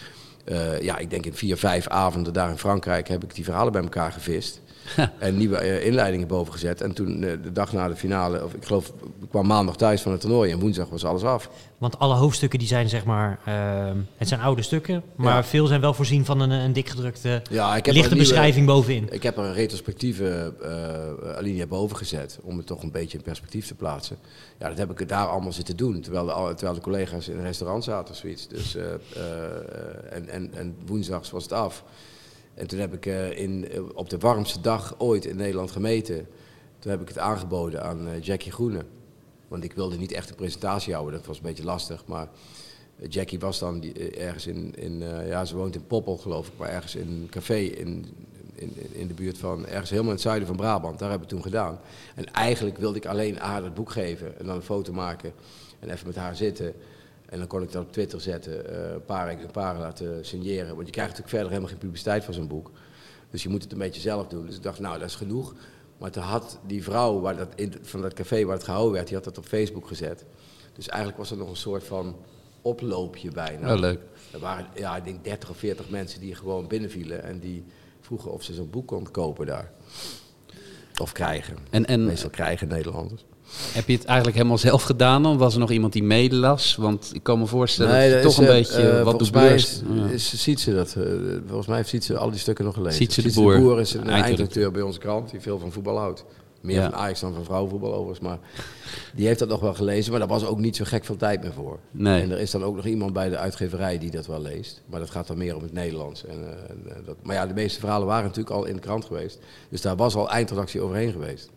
ja, ik denk in vier, vijf avonden daar in Frankrijk heb ik die verhalen bij elkaar gevist. en nieuwe eh, inleidingen boven gezet. En toen eh, de dag na de finale, of ik geloof, ik kwam maandag thuis van het toernooi en woensdag was alles af. Want alle hoofdstukken die zijn zeg maar, ehm, het zijn oude stukken, maar Ja. veel zijn wel voorzien van een, een dikgedrukte Ja, lichte nieuwe- beschrijving bovenin. Ik heb er een retrospectieve eh, alinea boven gezet om het toch een beetje in perspectief te plaatsen. Ja, dat heb ik daar allemaal zitten doen, terwijl de, terwijl de collega's in een restaurant zaten of zoiets. Dus, en, en, en woensdags was het af. En toen heb ik eh, in, eh, op de warmste dag ooit in Nederland gemeten. Toen heb ik het aangeboden aan eh, Jackie Groene. Want ik wilde niet echt een presentatie houden, dat was een beetje lastig. Maar Jackie was dan ergens in, in ja, ze woont in Poppel geloof ik, maar ergens in een café in, in, in de buurt van, ergens helemaal in het zuiden van Brabant. Daar we het toen gedaan. En eigenlijk wilde ik alleen haar het boek geven en dan een foto maken en even met haar zitten. En dan kon ik dat op Twitter zetten, eh, een paar exemplaren laten signeren. Want je krijgt natuurlijk verder helemaal geen publiciteit van zo'n boek. Dus je moet het een beetje zelf doen. Dus ik dacht, nou, dat is genoeg. Maar toen had die vrouw waar dat in, van dat café waar het gehouden werd, die had dat op Facebook gezet. Dus eigenlijk was er nog een soort van oploopje bijna. Wel leuk. Er waren, ja, ik denk 30 of 40 mensen die gewoon binnenvielen en die vroegen of ze zo'n boek konden kopen daar. Of krijgen. En, en Meestal krijgen Nederlanders. Heb je het eigenlijk helemaal zelf gedaan dan? Was er nog iemand die medelas? Want ik kan me voorstellen dat dat je toch een eh, beetje eh, wat volgens de beurs... is, is Sietse dat. eh, volgens mij heeft Sietse al die stukken nog gelezen. Sietse de Sietse Boer, is een eindredacteur. bij onze krant, die veel van voetbal houdt. Meer Ja. van Ajax dan van vrouwenvoetbal overigens. Maar die heeft dat nog wel gelezen, maar daar was ook niet zo gek veel tijd meer voor. Nee. En er is dan ook nog iemand bij de uitgeverij die dat wel leest. Maar dat gaat dan meer om het Nederlands. En, eh, en, eh, dat, maar ja, de meeste verhalen waren natuurlijk al in de krant geweest. Dus daar was al eindredactie overheen geweest.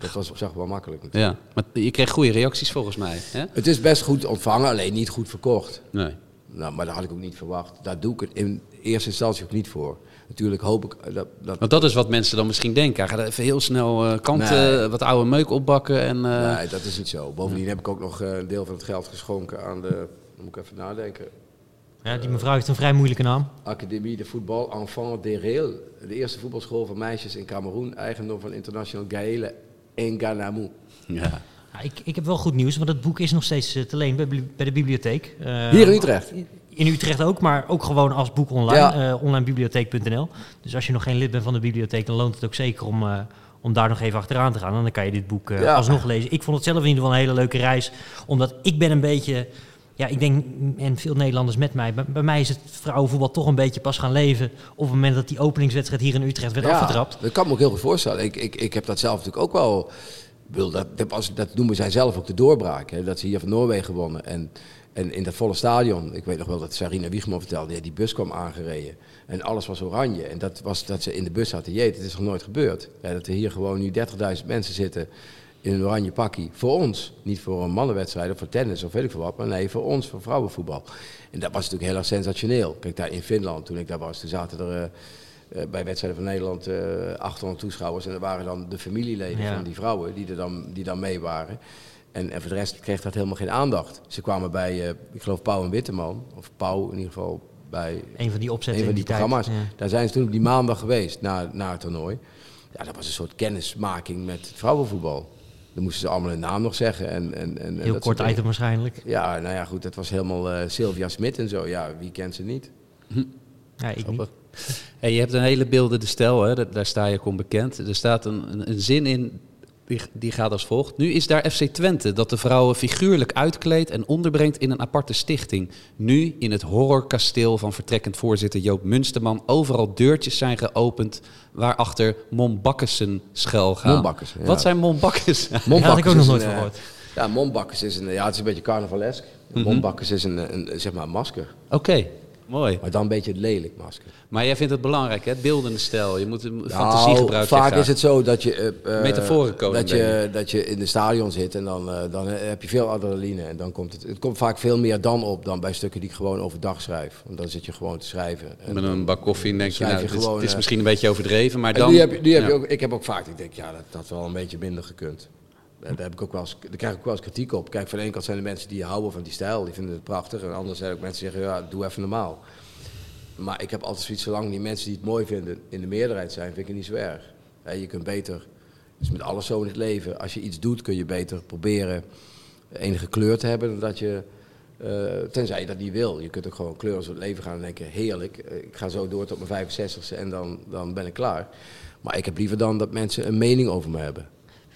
Dat was op zich wel makkelijk natuurlijk. Ja, maar je kreeg goede reacties volgens mij. Hè? Het is best goed ontvangen, alleen niet goed verkocht. Nee. Nou, maar dat had ik ook niet verwacht. Daar doe ik het in eerste instantie ook niet voor. Natuurlijk hoop ik eh, dat... dat Want dat is wat mensen dan misschien denken. Hij gaat even heel snel eh kanten, Nee. wat oude meuk opbakken. En, eh, nee, dat is niet zo. Bovendien heb ik ook nog eh, een deel van het geld geschonken aan de... Dan moet ik even nadenken. Ja, die mevrouw heeft een vrij moeilijke naam. Académie de Voetbal Enfant des Réels. De eerste voetbalschool voor meisjes in Cameroen. Eigendom van International Gaëlle Nganamu. ja. Ja, ik, ik heb wel goed nieuws, want het boek is nog steeds eh, te leen bij, bij de bibliotheek. Eh, Hier in Utrecht? in Utrecht ook, maar ook gewoon als boek online. Ja. eh, onlinebibliotheek.nl. Dus als je nog geen lid bent van de bibliotheek, dan loont het ook zeker om, eh, om daar nog even achteraan te gaan. En dan kan je dit boek eh, Ja. alsnog lezen. Ik vond het zelf in ieder geval een hele leuke reis. Omdat ik ben een beetje... Ja, ik denk, en veel Nederlanders met mij, bij, bij mij is het vrouwenvoetbal toch een beetje pas gaan leven op het moment dat die openingswedstrijd hier in Utrecht werd afgetrapt. Dat kan me ook heel goed voorstellen. Ik, ik, ik heb dat zelf natuurlijk ook wel. Dat, dat, was, dat noemen zij zelf ook de doorbraak. Hè, dat ze hier van Noorwegen wonnen. En, en in dat volle stadion, ik weet nog wel dat Sarina Wiegman vertelde, ja, die bus kwam aangereden. En alles was oranje. En dat was dat ze in de bus zaten. Jeet, het is nog nooit gebeurd. Ja, dat er hier gewoon nu 30.000 mensen zitten in een oranje pakkie. Voor ons. Niet voor een mannenwedstrijd of voor tennis of weet ik veel wat. Maar nee, voor ons, voor vrouwenvoetbal. En dat was natuurlijk heel erg sensationeel. Kijk, daar in Finland, toen ik daar was, toen zaten er... eh, bij wedstrijden van Nederland eh 800 toeschouwers. En dat waren dan de familieleden Ja. van die vrouwen die er dan, die dan mee waren. En, en voor de rest kreeg dat helemaal geen aandacht. Ze kwamen bij, ik geloof, Pauw en Witteman. Of Pauw in ieder geval bij Een van die opzetten een van die programma's. Ja. Daar zijn ze toen op die maandag geweest, na, na het toernooi. Ja, dat was een soort kennismaking met vrouwenvoetbal. Dan moesten ze allemaal hun naam nog zeggen. En, en, en, Heel dat kort item waarschijnlijk. Ja, nou ja, goed, dat was helemaal eh, Sylvia Smit en zo. Ja, wie kent ze niet? Ja, ik niet. Hey, je hebt een hele beeldende stijl, hè? daar, daar sta je ook onbekend. Er staat een, een, een zin in, die, die gaat als volgt. Nu is daar FC Twente dat de vrouwen figuurlijk uitkleedt en onderbrengt in een aparte stichting. Nu in het horrorkasteel van vertrekkend voorzitter Joop Munsterman overal deurtjes zijn geopend waarachter Mom Bakkesen schuil gaan. Mombakkers, ja. Wat zijn Mom Bakkers? Daar had ik ook nog is nooit een, van eh, gehoord. Ja, mombakkers is een, ja, het is een beetje carnavalesk. Mombakkers is een, een, zeg maar een masker. Oké, mooi. Maar dan een beetje het lelijk masker. Maar jij vindt het belangrijk, hè? beeldende stijl. Je moet een fantasie gebruiken. Nou, vaak is het zo dat je, Metaforenkoning dat, je, dat je in de stadion zit en dan, eh, dan heb je veel adrenaline. En dan komt het, het komt vaak veel meer dan op dan bij stukken die ik gewoon overdag schrijf. Want dan zit je gewoon te schrijven. En Met een bak koffie en denk je, nou, je dit is- gewoon, het is misschien een beetje overdreven, maar dan... die heb, je- die heb Ja. je ook, ik heb ook vaak, ik denk, ja, dat dat wel een beetje minder gekund. Daar, heb ik ook wel krijg ik ook wel eens kritiek op. Kijk, van de ene kant zijn er mensen die houden van die stijl, die vinden het prachtig. En anders zijn er ook mensen die zeggen, ja, doe even normaal. Maar ik heb altijd zoiets, zolang die mensen die het mooi vinden in de meerderheid zijn, vind ik het niet zo erg. Je kunt beter, dus met alles zo in het leven, als je iets doet, kun je beter proberen enige kleur te hebben dat je... eh, tenzij je dat niet wil. Je kunt ook gewoon kleuren door het leven gaan en denken, heerlijk, eh, ik ga zo door tot mijn 65ste en dan, dan ben ik klaar. Maar ik heb liever dan dat mensen een mening over me hebben.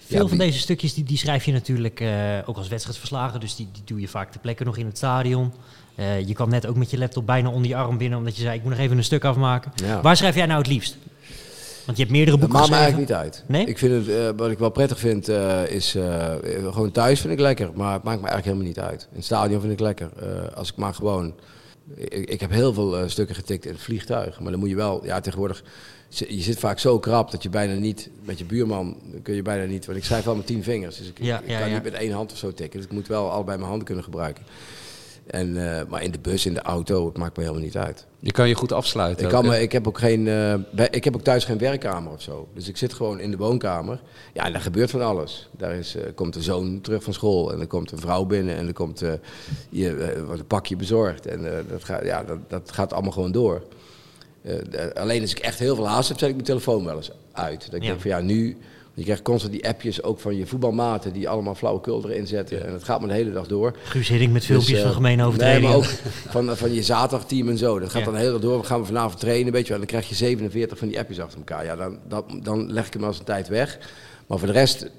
Veel Ja, van deze stukjes die, die schrijf je natuurlijk eh, ook als wedstrijdverslagen. Dus die, die doe je vaak ter plekke nog in het stadion. Eh, je kwam net ook met je laptop bijna onder je arm binnen, omdat je zei: Ik moet nog even een stuk afmaken. Ja. Waar schrijf jij nou het liefst? Want je hebt meerdere boeken maakt me geschreven. eigenlijk niet uit. Nee? Ik vind het, eh, wat ik wel prettig vind, is gewoon thuis vind ik lekker. Maar het maakt me eigenlijk helemaal niet uit. In het stadion vind ik lekker. Als ik maar gewoon... Ik, ik heb heel veel stukken getikt in het vliegtuig. Maar dan moet je wel... Ja, tegenwoordig... Je zit vaak zo krap dat je bijna niet... Met je buurman kun je bijna niet... Want ik schrijf wel met tien vingers. Dus ik, Ja, ik ja, kan ja. niet met één hand of zo tikken. Dus ik moet wel allebei mijn handen kunnen gebruiken. En, eh, maar in de bus, in de auto, het maakt me helemaal niet uit. Je kan je goed afsluiten. Ik, kan me, ik, heb ook geen, eh, bij- ik heb ook thuis geen werkkamer of zo. Dus ik zit gewoon in de woonkamer. Ja, en daar gebeurt van alles. Daar is, eh, komt een zoon terug van school en er komt een vrouw binnen en er komt, je, wordt een pakje bezorgd. En dat, gaat, ja, dat, dat gaat allemaal gewoon door. Eh, alleen als ik echt heel veel haast heb, zet ik mijn telefoon wel eens uit. Dat ik Ja. denk van ja, nu... Je krijgt constant die appjes ook van je voetbalmaten die allemaal flauwekul erin zetten. En dat gaat maar de hele dag door. Guus Hiddink met filmpjes Dus, eh, van gemene Nee, overtredingen. maar ook van, van je zaterdagteam en zo. Dat gaat Ja. dan de hele dag door. We gaan we vanavond trainen, weet je wel. Dan krijg je 47 van die appjes achter elkaar. Ja, dan, dan, dan leg ik hem als een tijd weg. Maar voor de rest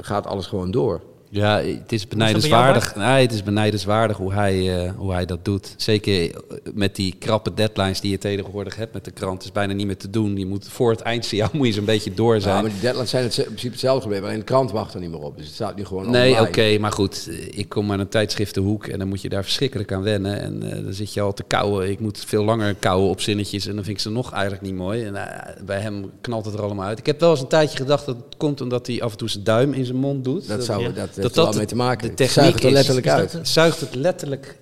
gaat alles gewoon door. Ja, het is benijdenswaardig. Nee, het is benijdenswaardig hoe hij, eh, hoe hij dat doet. Zeker eh, met die krappe deadlines die je tegenwoordig hebt met de krant. is bijna niet meer te doen. Je moet voor het eindsignaal moet je zo'n beetje door Ja, zijn. maar die deadlines zijn het, in principe hetzelfde gebleven. Alleen de krant wacht er niet meer op. Dus het staat nu gewoon Nee, oké, maar goed. eh, Ik kom aan een tijdschriftenhoek en dan moet je daar verschrikkelijk aan wennen. En eh, dan zit je al te kauwen. Ik moet veel langer kauwen op zinnetjes en dan vind ik ze nog eigenlijk niet mooi. En bij hem knalt het er allemaal uit. Ik heb wel eens een tijdje gedacht dat het komt omdat hij af en toe zijn duim in zijn mond doet. Dat, zou, Ja. dat, Dat dat mee te maken. de Het techniek zuigt er is. letterlijk Is dat uit. het? zuigt het letterlijk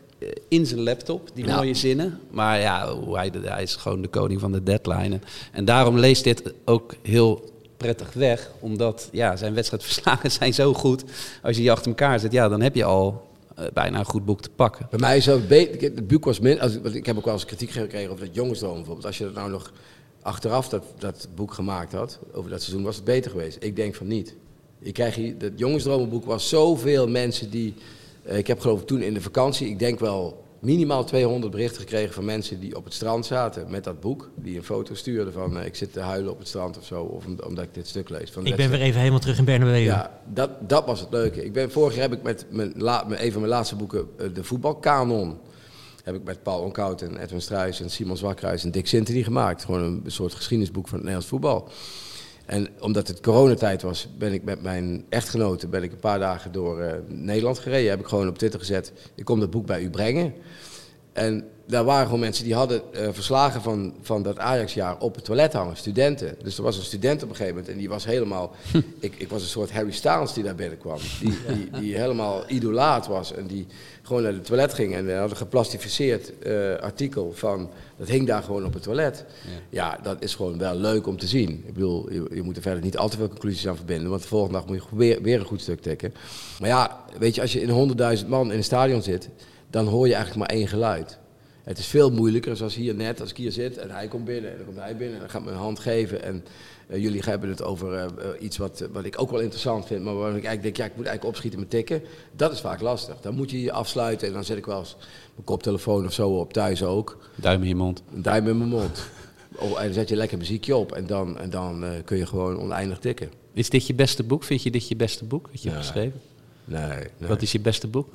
in zijn laptop, die mooie zinnen. Maar ja, hij, hij is gewoon de koning van de deadline. En, daarom leest dit ook heel prettig weg. Omdat ja, zijn wedstrijdverslagen zijn zo goed. Als je die achter elkaar zet, ja, dan heb je al eh, bijna een goed boek te pakken. Bij mij is het beter. Het boek was min. Als, ik heb ook wel eens kritiek gekregen over dat jongensdroom bijvoorbeeld. Als je dat nou nog achteraf dat, dat boek gemaakt had, over dat seizoen, was het beter geweest. Ik denk van niet. Je krijgt hier, dat jongensdromenboek was zoveel mensen die. eh, ik heb geloof ik toen in de vakantie, ik denk wel minimaal 200 berichten gekregen van mensen die op het strand zaten met dat boek. Die een foto stuurden van eh, ik zit te huilen op het strand of zo. Of om- omdat ik dit stuk lees. Van Ik ben weer even helemaal terug in Bernabeu. Ja, dat, dat was het leuke. Ik ben, vorig jaar heb ik met mijn, la, een van mijn laatste boeken, eh, de voetbalkanon, heb ik met Paul Onkout en Edwin Struijs en Simon Zwakruis en Dick Sintony gemaakt. Gewoon een soort geschiedenisboek van het Nederlands voetbal. En omdat het coronatijd was, ben ik met mijn echtgenote ben ik een paar dagen door eh, Nederland gereden. Heb ik gewoon op Twitter gezet, ik kom dat boek bij u brengen. En daar waren gewoon mensen die hadden eh, verslagen van, van dat Ajax-jaar op het toilet hangen, studenten. Dus er was een student op een gegeven moment en die was helemaal... ik, ik was een soort Harry Styles die daar binnenkwam. Die, die, die helemaal idolaat was en die gewoon naar het toilet ging. En we hadden een geplastificeerd eh, artikel van... Dat hing daar gewoon op het toilet. Ja. dat is gewoon wel leuk om te zien. Ik bedoel, je, je moet er verder niet al te veel conclusies aan verbinden. Want de volgende dag moet je weer, weer een goed stuk tikken. Maar ja, weet je, als je in 100.000 man in een stadion zit... dan hoor je eigenlijk maar één geluid. Het is veel moeilijker, zoals hier net, als ik hier zit en hij komt binnen en dan komt hij binnen en dan gaat me een hand geven. En eh, jullie hebben het over eh, eh, iets wat, wat ik ook wel interessant vind, maar waarvan ik eigenlijk denk, ja, ik moet eigenlijk opschieten met tikken. Dat is vaak lastig. Dan moet je je afsluiten en dan zet ik wel eens mijn koptelefoon of zo op, thuis ook. Duim in je mond. Een duim in mijn mond. Oh, en dan zet je lekker muziekje op en dan, en dan kun je gewoon oneindig tikken. Is dit je beste boek? Vind je dit je beste boek dat je hebt geschreven? Nee, nee. Wat is je beste boek?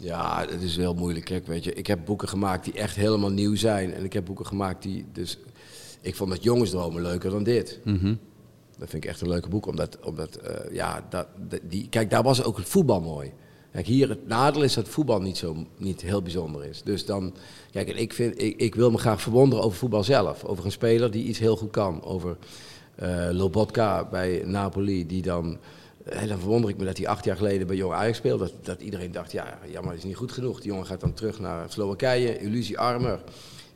Ja, het is heel moeilijk. Kijk, weet je, ik heb boeken gemaakt die echt helemaal nieuw zijn. En ik heb boeken gemaakt die. Dus ik vond het jongensdromen leuker dan dit. Mhm. Dat vind ik echt een leuke boek. Omdat, omdat eh, ja, dat, dat- die, kijk, daar was ook het voetbal mooi. Kijk, hier het nadeel is dat voetbal niet, zo, niet heel bijzonder is. Dus dan, kijk, en ik, vind, ik, ik wil me graag verwonderen over voetbal zelf. Over een speler die iets heel goed kan. Over eh Lobotka bij Napoli, die dan... En dan verwonder ik me dat hij acht jaar geleden bij Jong Ajax speelde. Dat, dat iedereen dacht, ja, jammer, is niet goed genoeg. Die jongen gaat dan terug naar Slowakije, Illusie Armer.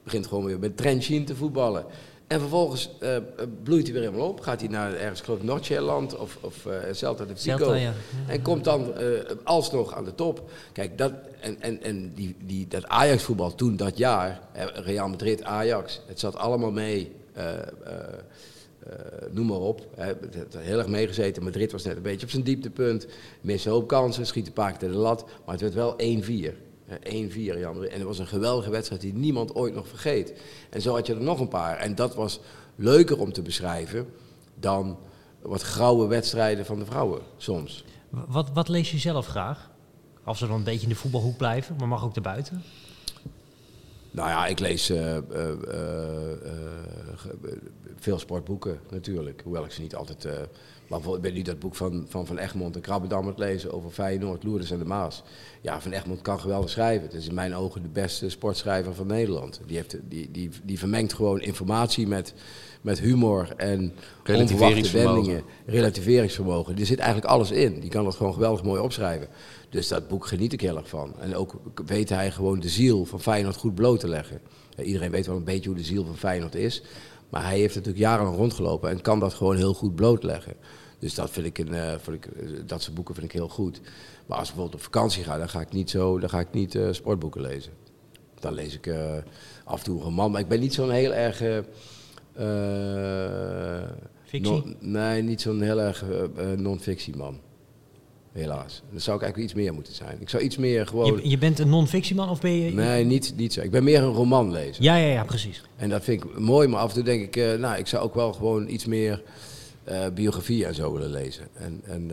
Begint gewoon weer met Trenčín te voetballen. En vervolgens eh, bloeit hij weer helemaal op. Gaat hij naar ergens, geloof ik, Noord-Zeeland of, of Celta de Vigo. Celta, ja. En komt dan eh, alsnog aan de top. Kijk, dat, en, en, en die, die, dat Ajax-voetbal toen, dat jaar, Real Madrid, Ajax, het zat allemaal mee. Eh, noem maar op. Hè. Het heel erg meegezeten. Madrid was net een beetje op zijn dieptepunt. Miste hoop kansen, schiet een paar de lat. Maar het werd wel 1-4. Hè, 1-4, Real Madrid. En het was een geweldige wedstrijd die niemand ooit nog vergeet. En zo had je er nog een paar. En dat was leuker om te beschrijven dan wat grauwe wedstrijden van de vrouwen soms. Wat, wat lees je zelf graag? Als we dan een beetje in de voetbalhoek blijven, maar mag ook erbuiten. Nou ja, ik lees eh, eh, eh, veel sportboeken natuurlijk. Hoewel ik ze niet altijd... maar ik ben nu dat boek van Van, van Egmond en Krabbedam aan het lezen over Feyenoord, Loerders en de Maas. Ja, Van Egmond kan geweldig schrijven. Het is in mijn ogen de beste sportschrijver van Nederland. Die, heeft, die, die, die vermengt gewoon informatie met, met humor en onverwachte Relativeringsvermogen. wendingen. Relativeringsvermogen. Er zit eigenlijk alles in. Die kan dat gewoon geweldig mooi opschrijven. Dus dat boek geniet ik heel erg van. En ook weet hij gewoon de ziel van Feyenoord goed bloot te leggen. Iedereen weet wel een beetje hoe de ziel van Feyenoord is. Maar hij heeft natuurlijk jarenlang rondgelopen en kan dat gewoon heel goed blootleggen. Dus dat, vind ik een, eh, vind ik, eh, dat soort boeken vind ik heel goed. Maar als ik bijvoorbeeld op vakantie ga, dan ga ik niet, zo, dan ga ik niet eh, sportboeken lezen. Dan lees ik af en toe een roman. Maar ik ben niet zo'n heel erg... eh, Fictie? non- nee, niet zo'n heel erg eh, eh, non-fictie man. Helaas. Dan zou ik eigenlijk iets meer moeten zijn. Ik zou iets meer gewoon... Je, je bent een non-fictieman of ben je... Nee, niet, niet zo. Ik ben meer een romanlezer. Ja, ja, ja, precies. En dat vind ik mooi, maar af en toe denk ik, nou, ik zou ook wel gewoon iets meer biografie en zo willen lezen. En, en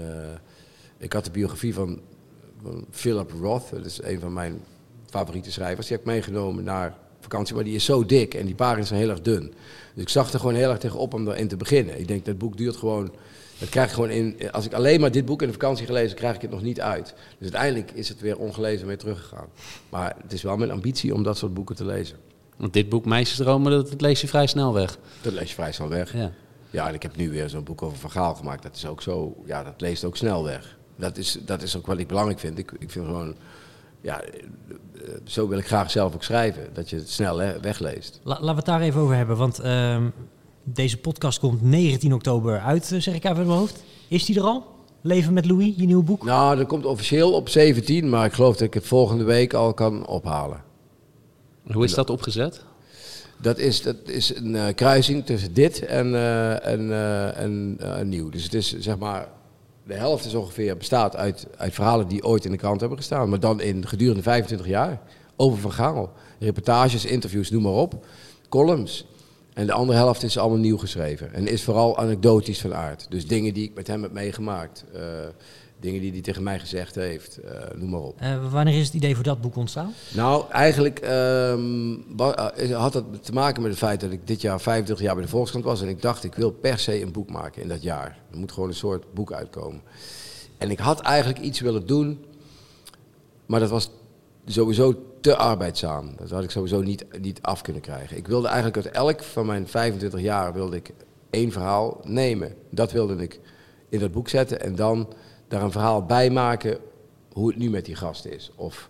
ik had de biografie van, van Philip Roth, dat is een van mijn favoriete schrijvers, die heb ik meegenomen naar vakantie, maar die is zo dik en die pagina's zijn heel erg dun. Dus ik zag er gewoon heel erg tegenop om erin te beginnen. Ik denk, dat boek duurt gewoon, dat krijg ik gewoon in, als ik alleen maar dit boek in de vakantie gelezen, krijg ik het nog niet uit. Dus uiteindelijk is het weer ongelezen weer teruggegaan. Maar het is wel mijn ambitie om dat soort boeken te lezen. Want dit boek Meisjesdromen, dat, dat lees je vrij snel weg. Dat lees je vrij snel weg. Ja. Ja, en ik heb nu weer zo'n boek over verhaal gemaakt. Dat is ook zo, ja, dat leest ook snel weg. Dat is, dat is ook wat ik belangrijk vind. Ik, ik vind gewoon, ja, eh, eh, zo wil ik graag zelf ook schrijven. Dat je het snel hè, wegleest. La- laten we het daar even over hebben, want ehm, deze podcast komt 19 oktober uit, eh, zeg ik even in mijn hoofd. Is die er al? Leven met Louis, je nieuwe boek? Nou, dat komt officieel op 17, maar ik geloof dat ik het volgende week al kan ophalen. Hoe is dat opgezet? Dat is, dat is een eh, kruising tussen dit en, eh, en, eh, en nieuw. Dus het is zeg maar. De helft is ongeveer bestaat uit, uit verhalen die ooit in de krant hebben gestaan. Maar dan in gedurende 25 jaar. over Van. Reportages, interviews, noem maar op. Columns. En de andere helft is allemaal nieuw geschreven. En is vooral anekdotisch van aard. Dus dingen die ik met hem heb meegemaakt. Uh, dingen die hij tegen mij gezegd heeft. Uh, noem maar op. Uh, wanneer is het idee voor dat boek ontstaan? Nou, eigenlijk um, had het te maken met het feit dat ik dit jaar 25 jaar bij de Volkskrant was. En ik dacht, ik wil per se een boek maken in dat jaar. Er moet gewoon een soort boek uitkomen. En ik had eigenlijk iets willen doen. Maar dat was sowieso te arbeidzaam. Dat had ik sowieso niet, niet af kunnen krijgen. Ik wilde eigenlijk uit elk van mijn 25 jaar wilde ik één verhaal nemen. Dat wilde ik in dat boek zetten en dan daar een verhaal bij maken hoe het nu met die gast is. Of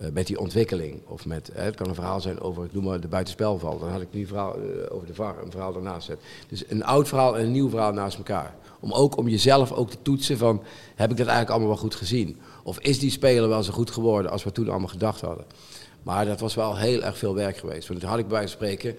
uh, met die ontwikkeling. Of met, uh, het kan een verhaal zijn over, noem maar de buitenspelval. Dan had ik nu verhaal uh, over de VAR, een verhaal daarnaast zetten. Dus een oud verhaal en een nieuw verhaal naast elkaar. Om ook om jezelf ook te toetsen van, heb ik dat eigenlijk allemaal wel goed gezien? Of is die speler wel zo goed geworden als we toen allemaal gedacht hadden? Maar dat was wel heel erg veel werk geweest. Want toen had ik bij spreken.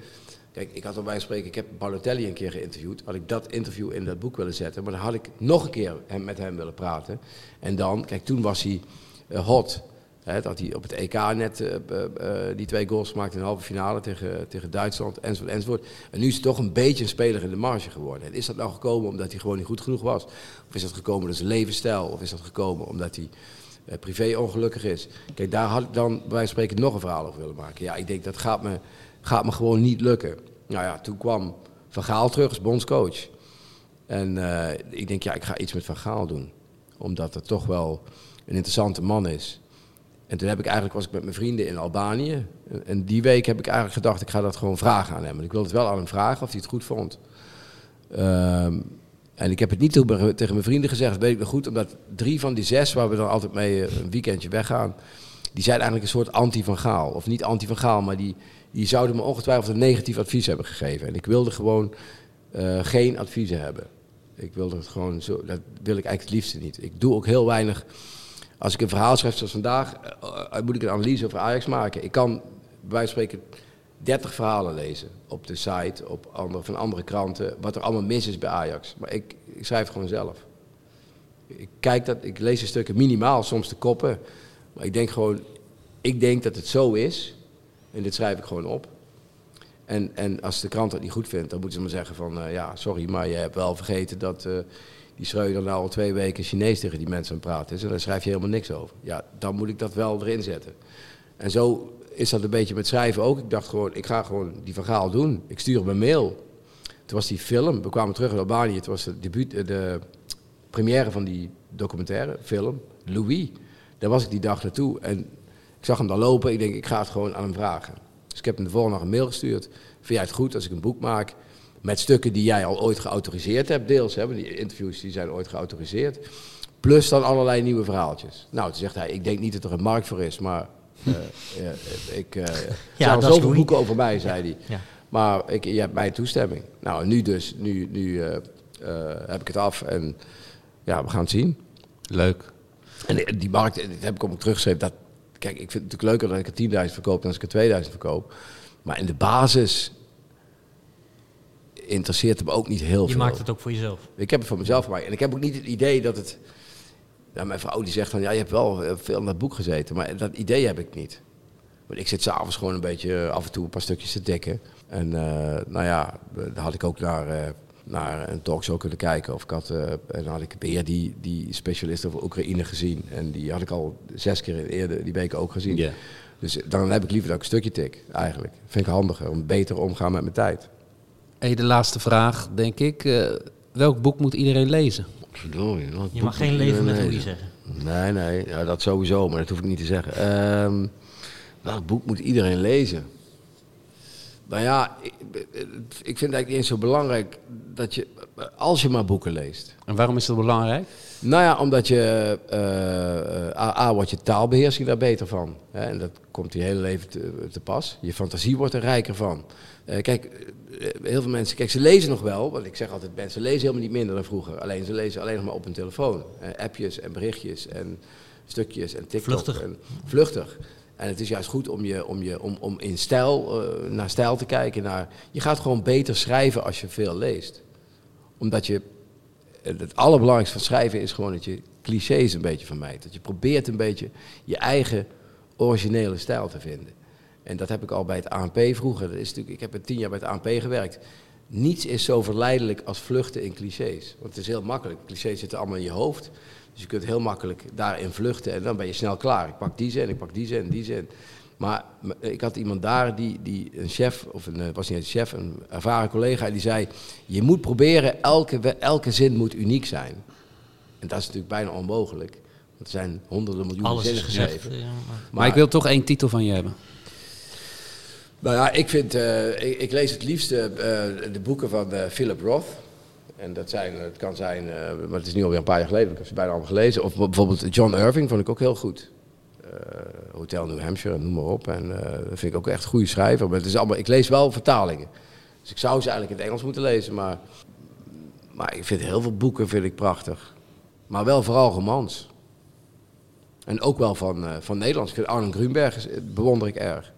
Kijk, ik had al bij spreken, ik heb Balotelli een keer geïnterviewd. Had ik dat interview in dat boek willen zetten. Maar dan had ik nog een keer hem, met hem willen praten. En dan, kijk, toen was hij uh, hot. Hè, dat hij op het EK net uh, uh, die twee goals maakte in de halve finale tegen, tegen Duitsland, enzovoort, enzovoort. En nu is het toch een beetje een speler in de marge geworden. En is dat nou gekomen omdat hij gewoon niet goed genoeg was? Of is dat gekomen door zijn levensstijl? Of is dat gekomen omdat hij privé ongelukkig is. Kijk, daar had ik dan bij spreken nog een verhaal over willen maken. Ja, ik denk dat gaat me, gaat me gewoon niet lukken. Nou ja, toen kwam Van Gaal terug als bondscoach. En uh, ik denk, ja, ik ga iets met Van Gaal doen. Omdat het toch wel een interessante man is. En toen heb ik eigenlijk, was ik met mijn vrienden in Albanië. En die week heb ik eigenlijk gedacht, ik ga dat gewoon vragen aan hem. Ik wilde het wel aan hem vragen of hij het goed vond. Um, en ik heb het niet tegen mijn vrienden gezegd, dat weet ik nog goed, omdat drie van die zes waar we dan altijd mee eh, een weekendje weggaan, die zijn eigenlijk een soort anti van Gaal. Of niet anti van Gaal, maar die, die zouden me ongetwijfeld een negatief advies hebben gegeven. En ik wilde gewoon uh, geen adviezen hebben. Ik wilde het gewoon zo, dat wil ik eigenlijk het liefste niet. Ik doe ook heel weinig. Als ik een verhaal schrijf zoals vandaag, uh, moet ik een analyse over Ajax maken. Ik kan bij wijze van spreken 30 verhalen lezen op de site, op andere, van andere kranten, wat er allemaal mis is bij Ajax. Maar ik, ik schrijf gewoon zelf. Ik, kijk dat, ik lees de stukken minimaal, soms de koppen. Maar ik denk gewoon, ik denk dat het zo is. En dit schrijf ik gewoon op. En, en als de krant dat niet goed vindt, dan moeten ze maar zeggen van... Uh, ja, sorry, maar je hebt wel vergeten dat uh, die Schreuder nou al twee weken Chinees tegen die mensen aan het praten is. En daar schrijf je helemaal niks over. Ja, dan moet ik dat wel erin zetten. En zo is dat een beetje met schrijven ook. Ik dacht gewoon, ik ga gewoon die verhaal doen. Ik stuur hem een mail. Toen was die film, we kwamen terug in Albanië. Het was de, debuut, eh, de première van die documentaire film, Louis. Daar was ik die dag naartoe en ik zag hem dan lopen. Ik denk, ik ga het gewoon aan hem vragen. Dus ik heb hem de volgende een mail gestuurd. Vind jij het goed als ik een boek maak met stukken die jij al ooit geautoriseerd hebt, deels. Hè, die interviews die zijn ooit geautoriseerd. Plus dan allerlei nieuwe verhaaltjes. Nou, toen zegt hij, ik denk niet dat er een markt voor is, maar ik, uh, ja, er zoveel boeken over mij, zei hij. Ja. Maar ik, je hebt mijn toestemming. Nou, nu dus, nu, nu heb ik het af en ja, we gaan het zien. Leuk. En die markt, dat heb ik ook teruggeschreven, dat, kijk, ik vind het natuurlijk leuker dat ik er 10.000 verkoop dan als ik er 2000 verkoop. Maar in de basis interesseert het me ook niet heel je veel. Je maakt het ook voor jezelf. Ik heb het voor mezelf gemaakt. En ik heb ook niet het idee dat het ja, mijn vrouw die zegt van, ja, je hebt wel eh, veel in dat boek gezeten. Maar dat idee heb ik niet. Want ik zit s'avonds gewoon een beetje eh, af en toe een paar stukjes te dekken. En uh, nou ja, dan had ik ook naar, uh, naar een talkshow kunnen kijken. Of ik had, uh, en dan had ik weer die, die specialist over Oekraïne gezien. En die had ik al zes keer eerder die weken ook gezien. Yeah. Dus dan heb ik liever dat ik een stukje tik, eigenlijk. Vind ik handiger, om beter omgaan met mijn tijd. Hey, de laatste vraag, denk ik. welk boek moet iedereen lezen? Verdorie, je mag geen leven met Louis zeggen. Nee, nee, ja, dat sowieso, maar dat hoef ik niet te zeggen. Um, welk boek moet iedereen lezen? Nou ja, ik, ik vind het eigenlijk niet eens zo belangrijk dat je, als je maar boeken leest. En waarom is dat belangrijk? Nou ja, omdat je, uh, A, A, wordt je taalbeheersing daar beter van. Hè? En dat komt je hele leven te, te, pas. Je fantasie wordt er rijker van. Uh, kijk, heel veel mensen, kijk, ze lezen nog wel. Want ik zeg altijd, mensen lezen helemaal niet minder dan vroeger. Alleen ze lezen alleen nog maar op hun telefoon. appjes en berichtjes en stukjes en TikTok. Vluchtig. En vluchtig. En het is juist goed om, je, om, je, om, om in stijl, uh, naar stijl te kijken. Naar, je gaat gewoon beter schrijven als je veel leest. Omdat je, het allerbelangrijkste van schrijven is gewoon dat je clichés een beetje vermijdt. Dat je probeert een beetje je eigen originele stijl te vinden. En dat heb ik al bij het ANP vroeger. Dat is natuurlijk, ik heb tien jaar bij het ANP gewerkt. Niets is zo verleidelijk als vluchten in clichés. Want het is heel makkelijk. Clichés zitten allemaal in je hoofd. Dus je kunt heel makkelijk daarin vluchten en dan ben je snel klaar. Ik pak die zin, ik pak die zin, die zin. Maar ik had iemand daar, die, die een chef, of een, eh, was niet een chef, een ervaren collega, die zei: Je moet proberen, elke, elke zin moet uniek zijn. En dat is natuurlijk bijna onmogelijk. Want er zijn honderden miljoenen Alles zinnen is gezegd. geschreven. ja, maar- Maar, ik wil toch één titel van je hebben. Nou ja, ik, vind, eh, ik, lees het liefst eh, de boeken van eh, Philip Roth. En dat zijn, het kan zijn, maar het is nu alweer een paar jaar geleden, ik heb ze bijna allemaal gelezen. Of bijvoorbeeld John Irving vond ik ook heel goed. Hotel New Hampshire, noem maar op. En dat vind ik ook echt een goede schrijver. Maar het is allemaal, ik lees wel vertalingen. Dus ik zou ze eigenlijk in het Engels moeten lezen. Maar, maar ik vind heel veel boeken vind ik prachtig. Maar wel vooral romans. En ook wel van, van Nederlands. Arnon Grunberg bewonder ik erg.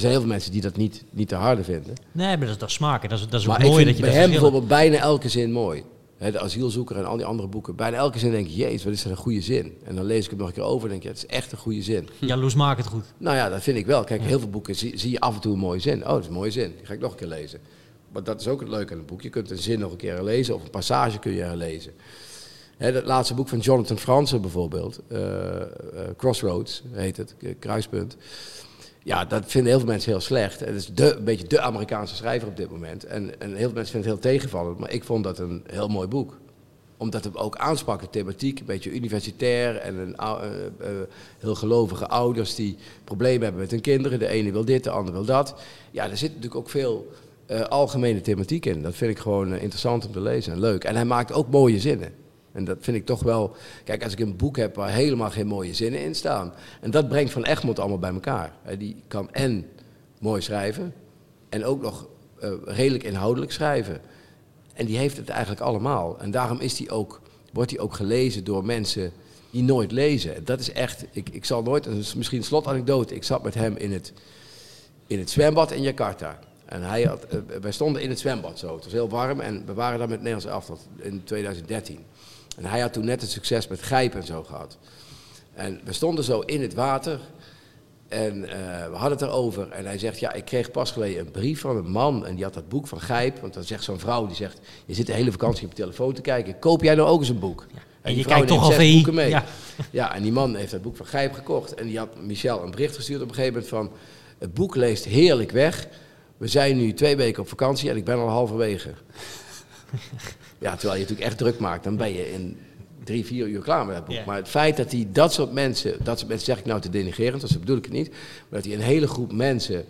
Er zijn heel veel mensen die dat niet, niet te harde vinden. Nee, maar dat is, dat is smaken. Dat is, dat is Maar ik mooi vind dat je bij dat hem bijvoorbeeld bijna elke zin mooi. Hè, de asielzoeker en al die andere boeken. Bijna elke zin denk ik, jezus, wat is dat een goede zin. En dan lees ik hem nog een keer over en denk je, het is echt een goede zin. Jaloers maakt het goed. Nou ja, dat vind ik wel. Kijk, heel veel boeken zie, zie je af en toe een mooie zin. Oh, dat is een mooie zin. Die ga ik nog een keer lezen. Maar dat is ook het leuke aan een boek. Je kunt een zin nog een keer herlezen of een passage kun je herlezen. Hè, dat laatste boek van Jonathan Franzen bijvoorbeeld, eh, eh, Crossroads heet het, Kruispunt. Ja, dat vinden heel veel mensen heel slecht. Het is de, een beetje de Amerikaanse schrijver op dit moment. En, en heel veel mensen vinden het heel tegenvallend. Maar ik vond dat een heel mooi boek. Omdat het ook aansprak, thematiek, een beetje universitair. En een, eh, eh, heel gelovige ouders die problemen hebben met hun kinderen. De ene wil dit, de ander wil dat. Ja, er zit natuurlijk ook veel eh, algemene thematiek in. Dat vind ik gewoon interessant om te lezen en leuk. En hij maakt ook mooie zinnen. En dat vind ik toch wel... Kijk, als ik een boek heb waar helemaal geen mooie zinnen in staan... en dat brengt Van Egmond allemaal bij elkaar. Die kan en mooi schrijven... en ook nog eh, redelijk inhoudelijk schrijven. En die heeft het eigenlijk allemaal. En daarom is ook, wordt hij ook gelezen door mensen die nooit lezen. Dat is echt... Ik, ik zal nooit... Misschien een slotanekdote. Ik zat met hem in het, in het zwembad in Jakarta. En hij had, eh, wij stonden in het zwembad zo. Het was heel warm en we waren daar met Nederlands elftal in 2013. En hij had toen net het succes met Gijp en zo gehad. En we stonden zo in het water en eh, we hadden het erover. En hij zegt, ja, ik kreeg pas geleden een brief van een man en die had dat boek van Gijp. Want dan zegt zo'n vrouw, die zegt, je zit de hele vakantie op je telefoon te kijken. Koop jij nou ook eens een boek? En die je kijkt toch al VI. boeken mee. Ja. Ja, en die man heeft dat boek van Gijp gekocht. En die had Michel een bericht gestuurd op een gegeven moment van... Het boek leest heerlijk weg. We zijn nu twee weken op vakantie en ik ben al halverwege. ja, terwijl je natuurlijk echt druk maakt, dan ben je in drie, vier uur klaar met dat boek. Maar het feit dat hij dat soort mensen... Dat soort mensen zeg ik nou te denigrerend, dat bedoel ik het niet. Maar dat hij een hele groep mensen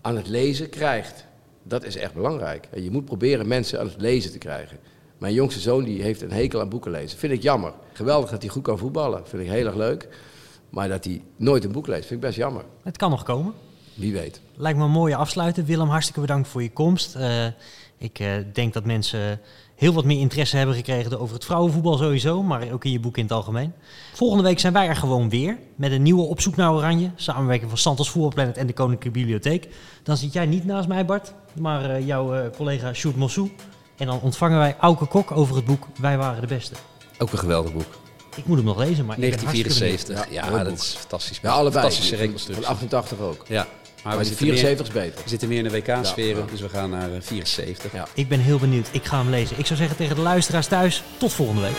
aan het lezen krijgt. Dat is echt belangrijk. En je moet proberen mensen aan het lezen te krijgen. Mijn jongste zoon die heeft een hekel aan boeken lezen. Vind ik jammer. Geweldig dat hij goed kan voetballen. Vind ik heel erg leuk. Maar dat hij nooit een boek leest, vind ik best jammer. Het kan nog komen. Wie weet. Lijkt me een mooie afsluiten. Willem, hartstikke bedankt voor je komst. Eh, ik eh, denk dat mensen heel wat meer interesse hebben gekregen over het vrouwenvoetbal sowieso, maar ook in je boek in het algemeen. Volgende week zijn wij er gewoon weer met een nieuwe Op zoek naar Oranje. Samenwerking van Santos Voetbalplanet en de Koninklijke Bibliotheek. Dan zit jij niet naast mij, Bart, maar eh, jouw eh, collega Sjoerd Mossou. En dan ontvangen wij Auke Kok over het boek Wij waren de beste. Ook een geweldig boek. Ik moet hem nog lezen, maar ik ben hartstikke benieuwd. 1974. Ja, mooi dat is fantastisch. Ja, allebei. Fantastische. Van 88 ook. Ja, maar Maar we die zitten, meer, 74 is beter. we zitten meer in de WK-sferen, Ja, ja. dus we gaan naar eh, 74. Ja. Ik ben heel benieuwd. Ik ga hem lezen. Ik zou zeggen tegen de luisteraars thuis, tot volgende week.